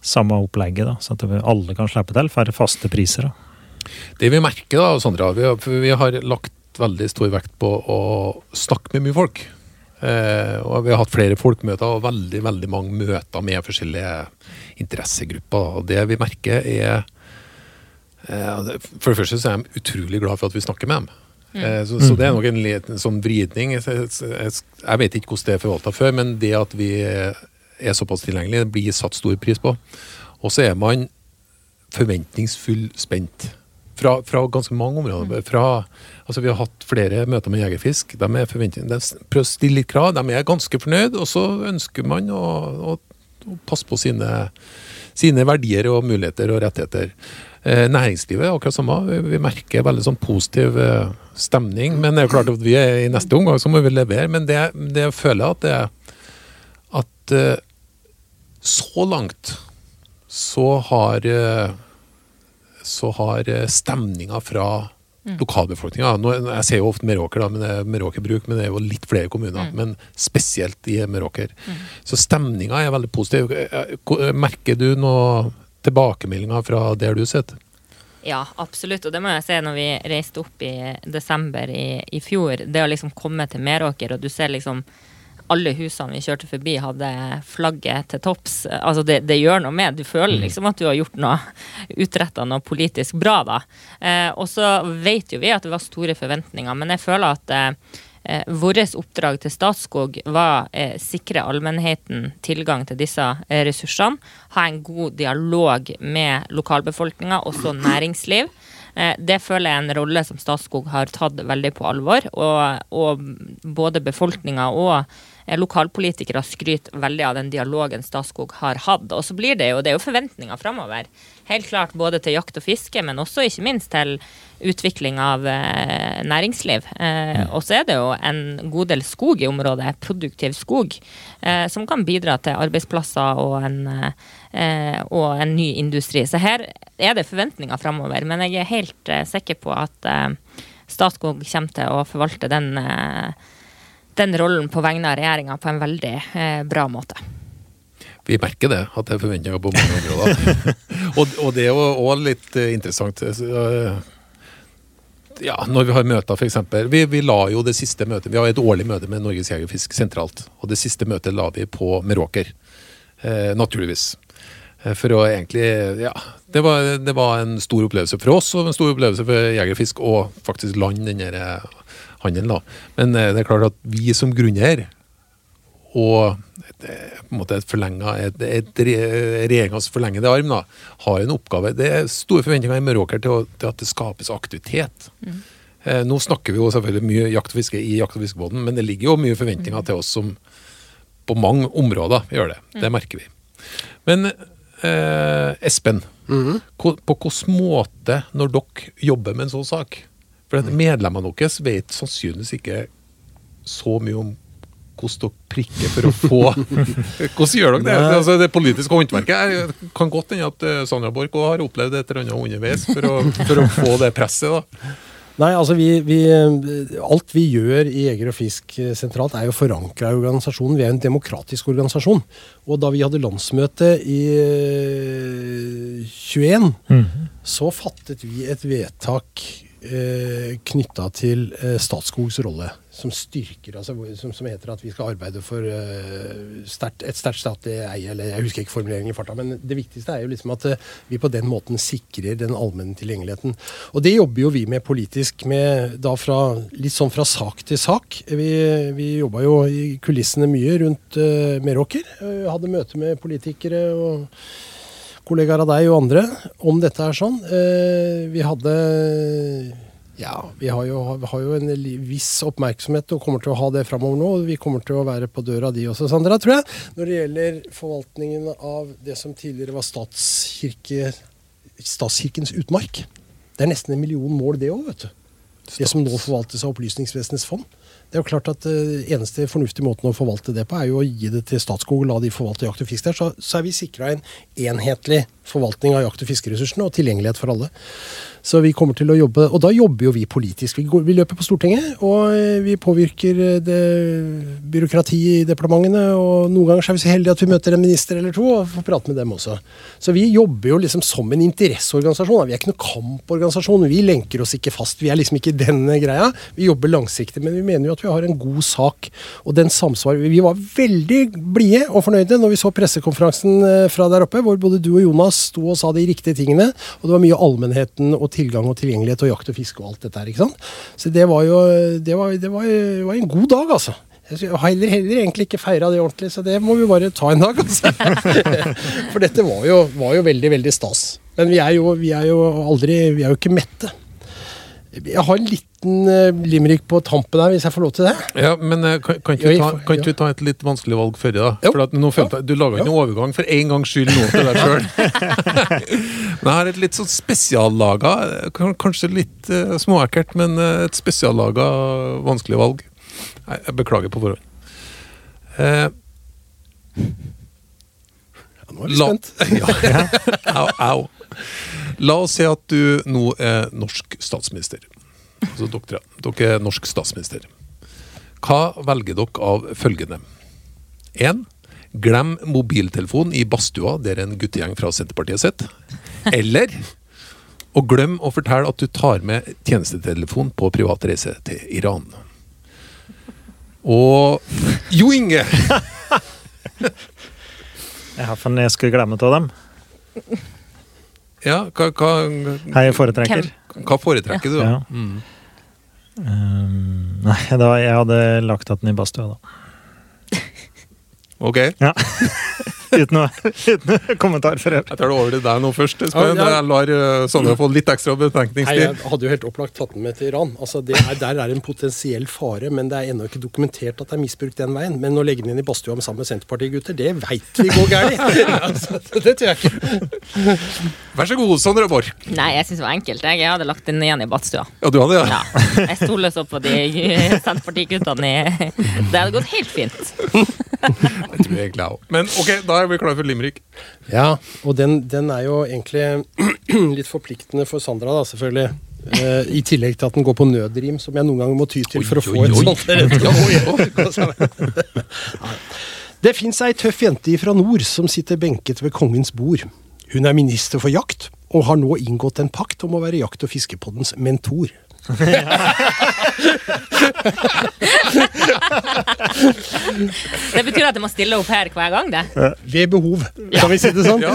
samme opplegget, da, så at alle kan slippe til. Færre faste priser. da. Det vi merker, da, Sandra, vi har, vi har lagt veldig stor vekt på å snakke med mye folk. Eh, og Vi har hatt flere folkemøter og veldig veldig mange møter med forskjellige interessegrupper. og Det vi merker er eh, For det første så er de utrolig glad for at vi snakker med dem. Eh, så, så det er nok en liten sånn vridning. Jeg, jeg, jeg vet ikke hvordan det er forvalta før, men det at vi er såpass tilgjengelige, blir satt stor pris på. Og så er man forventningsfull spent. Fra, fra ganske mange områder. Fra, altså vi har hatt flere møter med Jegerfisk. De, er de prøver å stille litt krav. De er ganske fornøyd, og så ønsker man å, å, å passe på sine, sine verdier og muligheter og rettigheter. Eh, næringslivet akkurat samme. Vi, merker veldig sånn positiv eh, stemning. Men det er jo klart at vi er i neste omgang så må vi levere. Men det, det jeg føler at det at eh, så langt så har så har stemninga fra lokalbefolkninga Jeg ser jo ofte Meråker, da, men det er Meråker Bruk, men det er jo litt flere kommuner. Men spesielt i Meråker. Så stemninga er veldig positiv. Merker du noe tilbakemeldinger fra der du sitter? Ja, absolutt. Og det må jeg si når vi reiste opp i desember i, i fjor. Det å liksom komme til Meråker, og du ser liksom alle husene vi kjørte forbi, hadde flagget til topps. Altså, det, det gjør noe med. Du føler liksom at du har gjort noe, utretta noe politisk bra, da. Eh, og så vet jo vi at det var store forventninger, men jeg føler at eh, Eh, Vårt oppdrag til Statskog var eh, sikre allmennheten tilgang til disse eh, ressursene. Ha en god dialog med lokalbefolkninga, også næringsliv. Eh, det føler jeg er en rolle som Statskog har tatt veldig på alvor. Og, og både befolkninga og eh, lokalpolitikere skryter veldig av den dialogen Statskog har hatt. Og så blir det jo, det er jo forventninger framover. Helt klart både til jakt og fiske, men også ikke minst til utvikling av eh, næringsliv. Eh, og så er det jo en god del skog i området, produktiv skog, eh, som kan bidra til arbeidsplasser og en, eh, og en ny industri. Så her er det forventninger framover, men jeg er helt eh, sikker på at eh, Statskog kommer til å forvalte den, den rollen på vegne av regjeringa på en veldig bra måte. Vi merker det, at det er forventninger på mange områder. og, og det er jo òg litt eh, interessant. eh, Ja, når vi har møter, f.eks. Vi, vi la jo det siste møtet Vi har et årlig møte med Norges Jegerfisk sentralt. Og det siste møtet la vi på Meråker. Eh, naturligvis. Eh, For å egentlig Ja. Det var, det var en stor opplevelse for oss, og en stor opplevelse for Jegerfisk, og faktisk land, den eh, handelen, da. Men eh, det er klart at vi som grunneier og eh, på en måte et forlenga, regjeringas forlengede arm da, har en oppgave. Det er store forventninger i Meråker til, å- til at det skapes aktivitet. Eh, nå snakker vi jo selvfølgelig mye jakt og fiske i jakt- og fiskebåten, men det ligger jo mye forventninger til oss som på mange områder gjør det. Det merker vi. Men eh, Espen, på hvilken måte, når dere jobber med en sånn sak For medlemmene deres vet sannsynligvis ikke så mye om hvordan dere prikker for å få Hvordan gjør dere det? Altså, det politiske håndverket er, kan godt hende at eh, Sandra Borch har opplevd et eller annet underveis for å, for å få det presset. da. Nei, altså vi, vi, Alt vi gjør i Jeger og Fisk sentralt, er jo forankra i organisasjonen. Vi er en demokratisk organisasjon. Og da vi hadde landsmøte i eh, 21, så fattet vi et vedtak eh, knytta til eh, Statskogs rolle, som styrker altså, som, som heter at vi skal arbeide for eh, stert, et sterkt statlig eie, eller jeg husker ikke formuleringen i farta, men det viktigste er jo liksom at eh, vi på den måten sikrer den allmenne tilgjengeligheten. Og det jobber jo vi med politisk, med da fra, litt sånn fra sak til sak. Vi, vi jobba jo i kulissene mye rundt uh, Meråker. eh, hadde møte med politikere og kollegaer av deg og andre om dette er sånn. Eh, vi hadde ja, vi har jo, har jo en viss oppmerksomhet og kommer til å ha det framover nå. og Vi kommer til å være på døra di også, Sandra, tror jeg. Når det gjelder forvaltningen av det som tidligere var statskirke, statskirkens utmark. Det er nesten en million mål, det òg, vet du. Det som nå forvaltes av Opplysningsvesenets fond. Det er jo klart at uh, eneste fornuftige måten å forvalte det på, er jo å gi det til Statskog og la de forvalte jakt og fisk der. Så, så er vi sikra en enhetlig Forvaltning av jakt- og fiskeressursene og tilgjengelighet for alle. Så vi kommer til å jobbe, Og da jobber jo vi politisk. Vi, går, vi løper på Stortinget, og eh, vi påvirker eh, det byråkratiet i departementene. Og noen ganger er vi så heldige at vi møter en minister eller to og får prate med dem også. Så vi jobber jo liksom som en interesseorganisasjon. Vi er ikke noen kamporganisasjon. Vi lenker oss ikke fast. Vi er liksom ikke denne greia. Vi jobber langsiktig, men vi mener jo at vi har en god sak. Og den samsvarer Vi var veldig blide og fornøyde når vi så pressekonferansen eh, fra der oppe, hvor både du og Jonas sto og sa de riktige tingene. Og det var mye allmennheten og tilgang og tilgjengelighet og jakt og fiske og alt dette her. ikke sant? Så det var jo det var, det var, det var en god dag, altså. Jeg har heller, heller egentlig ikke feira det ordentlig, så det må vi bare ta en dag. Altså. For dette var jo, var jo veldig, veldig stas. Men vi er jo, vi er jo aldri Vi er jo ikke mette. Jeg har en liten uh, limerick på tampen her, hvis jeg får lov til det. Ja, men eh, kan, kan, ikke du, vi ta, ja. ta et litt vanskelig valg før da? Jo. For at nå følte jeg, Du laga ikke noen overgang for en gangs skyld nå til deg sjøl. Men jeg har et litt sånn spesiallaga, eh, kanskje litt uh, småekkelt, men eh, et spesiallaga vanskelig valg. Nei, jeg beklager på forhånd. Uh, Ja, nå er vi spent. ja. au, au. La oss si at du nå er norsk statsminister. Altså dere, dere er norsk statsminister. Hva velger dere av følgende? 1. Glem mobiltelefonen i badstua der en guttegjeng fra Senterpartiet sitter. Eller og glem å fortelle at du tar med tjenestetelefon på privat reise til Iran. Og Jo Inge! Ja, for jeg skulle glemme av dem. Ja, hva, hva, Hei, jeg foretrekker. hva foretrekker du, da? Ja. Mm. Um, nei, da, jeg hadde lagt at den i badstua, da. Ok. Ja. uten, noe, uten noe kommentar for øvrig. Jeg tar det over til deg nå først. Espen. Ja, ja. Jeg lar uh, Sondre få litt ekstra betenkningstid. jeg hadde jo helt opplagt tatt den med til Iran. Altså, det er, der er en potensiell fare, men det er ennå ikke dokumentert at det er misbrukt den veien. Men å legge den inn i badstua med sammen med Senterparti-gutter, det veit vi går galt. altså, det tror jeg ikke. Vær så god, Sondre Borch. Nei, jeg syns det var enkelt. Jeg, jeg hadde lagt den igjen i badstua. Ja, du hadde det? Ja. Jeg stoler så på de Senterpartiguttene i Det hadde gått helt fint. Det tror jeg egentlig jeg òg. Men ok, da er vi klare for limerick. Ja, og den, den er jo egentlig litt forpliktende for Sandra, da, selvfølgelig. Uh, I tillegg til at den går på nødrim, som jeg noen ganger må ty til for å Oi, få oi, et sånt. Det fins ei tøff jente fra nord som sitter benket ved kongens bord. Hun er minister for jakt, og har nå inngått en pakt om å være jakt- og fiskepoddens mentor. Det betyr at jeg må stille opp her hver gang, det. Ved behov, kan vi si det sånn? Ja.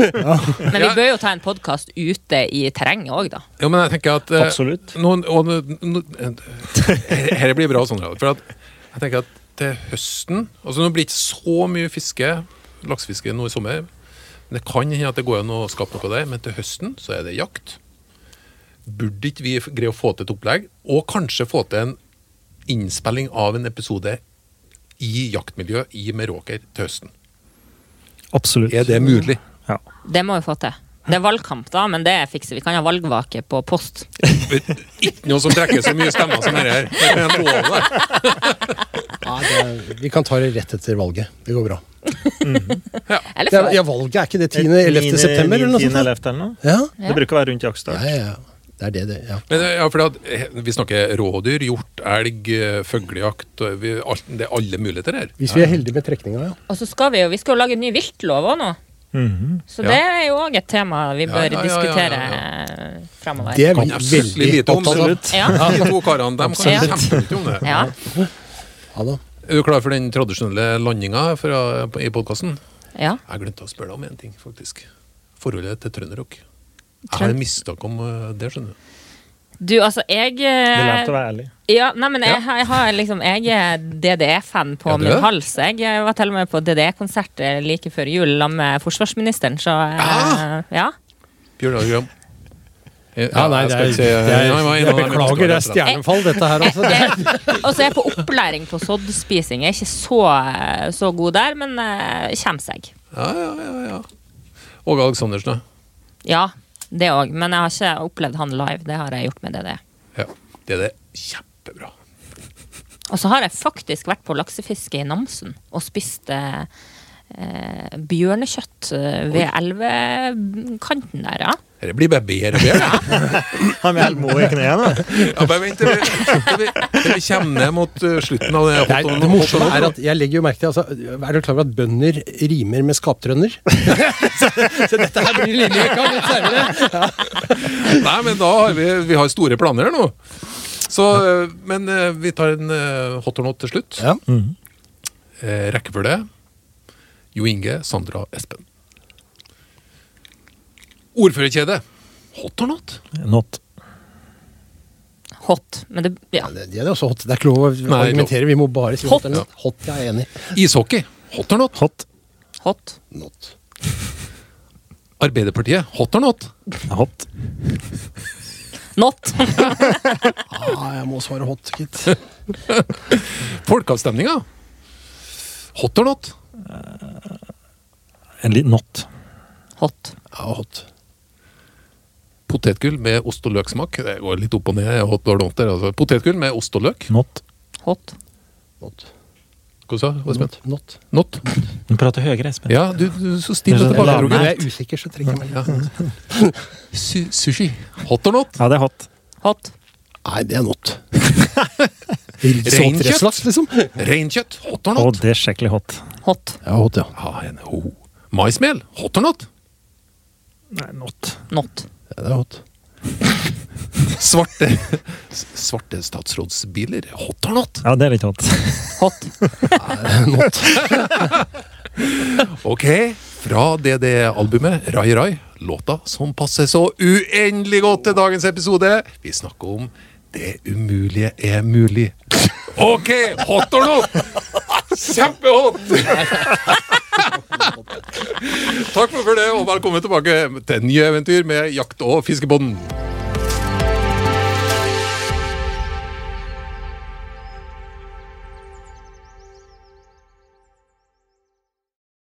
Men vi bør jo ta en podkast ute i terrenget òg, da. Jo, men jeg tenker at eh, Absolutt. Noen, og, no, eh, Her blir bra, sånn, For at jeg tenker at til høsten Altså Nå blir det ikke så mye fiske, laksefiske nå i sommer. Men det kan hende at det går an å skape noe der. Men til høsten så er det jakt. Burde ikke vi greie å få til et opplegg, og kanskje få til en innspilling av en episode i jaktmiljø i Meråker til høsten? Absolutt. Er det mulig? Ja. Det må vi få til. Det er valgkamp, da, men det fikser vi. Vi kan ha valgvake på post. Ikke noe som trekker så mye stemmer som dette her. Det er. Ja, det er, vi kan ta det rett etter valget. Det går bra. Eller Ja, før. ja valget er ikke det 10. 11. september, eller 10. 11. eller noe. Ja, Ja. Det bruker å være rundt jaktstart. ja, ja. Det er det, det. Ja. Men ja, for at, eh, Vi snakker rådyr, hjort, elg, eh, fuglejakt alt, Det er alle muligheter her. Hvis vi er heldige med trekninga, ja. Og så skal vi jo vi skal jo lage en ny viltlov òg nå. Mhm. Så Ja. det er jo òg et tema vi bør ja, ja, ja, diskutere ja, framover. Det er vi veldig lite om, absolutt. Ja. De to karene de kan kjempemye om det. Ja. Ja da. Er du klar for den tradisjonelle landinga i podkasten? ja. Jeg glemte å spørre deg om en ting, faktisk. Forholdet til trønderrock. Jeg har en mistanke om eh, det, skjønner du. Du, altså, jeg Det er lett å eh, være ærlig. Ja, nei, men jeg, jeg har liksom Jeg er DDE-fan på Ja, min hals. Jeg var til og med på DDE-konsert like før jul sammen med forsvarsministeren, så eh, Ah! ja. Bjørn Gram. Ja, nei, jeg si- er, Nei, jeg beklager, det er stjernefall, dette her. også. Er, Og så er jeg på opplæring på soddspising. Jeg er ikke så, så god der, men uh, kommer seg. Ja, ja, ja, ja. Åge Aleksandersen. Ja, det òg. Men jeg har ikke opplevd han live. Det har jeg gjort med DDE. Ja. Det er det kjempebra. Og så har jeg faktisk vært på laksefiske i Namsen og spist eh, eh, bjørnekjøtt eh, ved elvekanten der, ja. Dette blir bare bedre og bedre. Han er helt må i knærne. Ja, bare vent til vi, til vi, kommer ned mot uh, slutten av det. Det, on- det morsomme er at jeg legger jo merke til altså, Er du klar over at bønder rimer med skaptrønder? så, så dette her blir linjevekka litt senere. Nei, men da har vi, vi har store planer her nå. Så, uh, men uh, vi tar en uh, hot or not til slutt. Ja. Eh, rekkefølge. Jo Inge, Sandra, Espen. Ordførerkjede. Hot or not? Not. Hot. Men det Ja. Ja, det, det er også hot. Det er ikke lov å argumentere. Vi må bare si Hot. hot. eller not. Hot, jeg er enig. Ishockey. Hot or not? Hot. Hot. Not. Arbeiderpartiet. Hot or not? Hot. Not. Ah, jeg må svare hot, gitt. Folkeavstemninga. Hot or not? En liten not. Hot. Ja, hot. Potetgull med ost og løksmak. Det går litt opp og ned. Hot or not der, altså. Potetgull med ost og løk. Not. Hot. Not. Hva sa du? Espen? Not. Not? Du prater høyere, Espen. Ja, du, du så stille Det er tilbake. Når jeg er usikker, så trekker jeg meg litt. Su sushi. Hot or not? Ja, det er hot. Hot. Nei, det er not. Reinkjøtt. Sånn liksom. Reinkjøtt. Hot or Og not? det er skikkelig hot. Hot. Ja, hot, ja. Ah, en ho. Maismel. Hot or not? Nei, not. Not. Ja det er hot. Svarte Svarte statsrådsbiler. Hot or not? Ja, det er litt hot. Hot. Not. Ok, fra DD-albumet Rai Rai, låta som passer så uendelig godt til dagens episode. Vi snakker om Det umulige er mulig. Ok, hot or not? Kjempehot! Takk for det, og velkommen tilbake til nye eventyr med Jakt- og fiskebånd.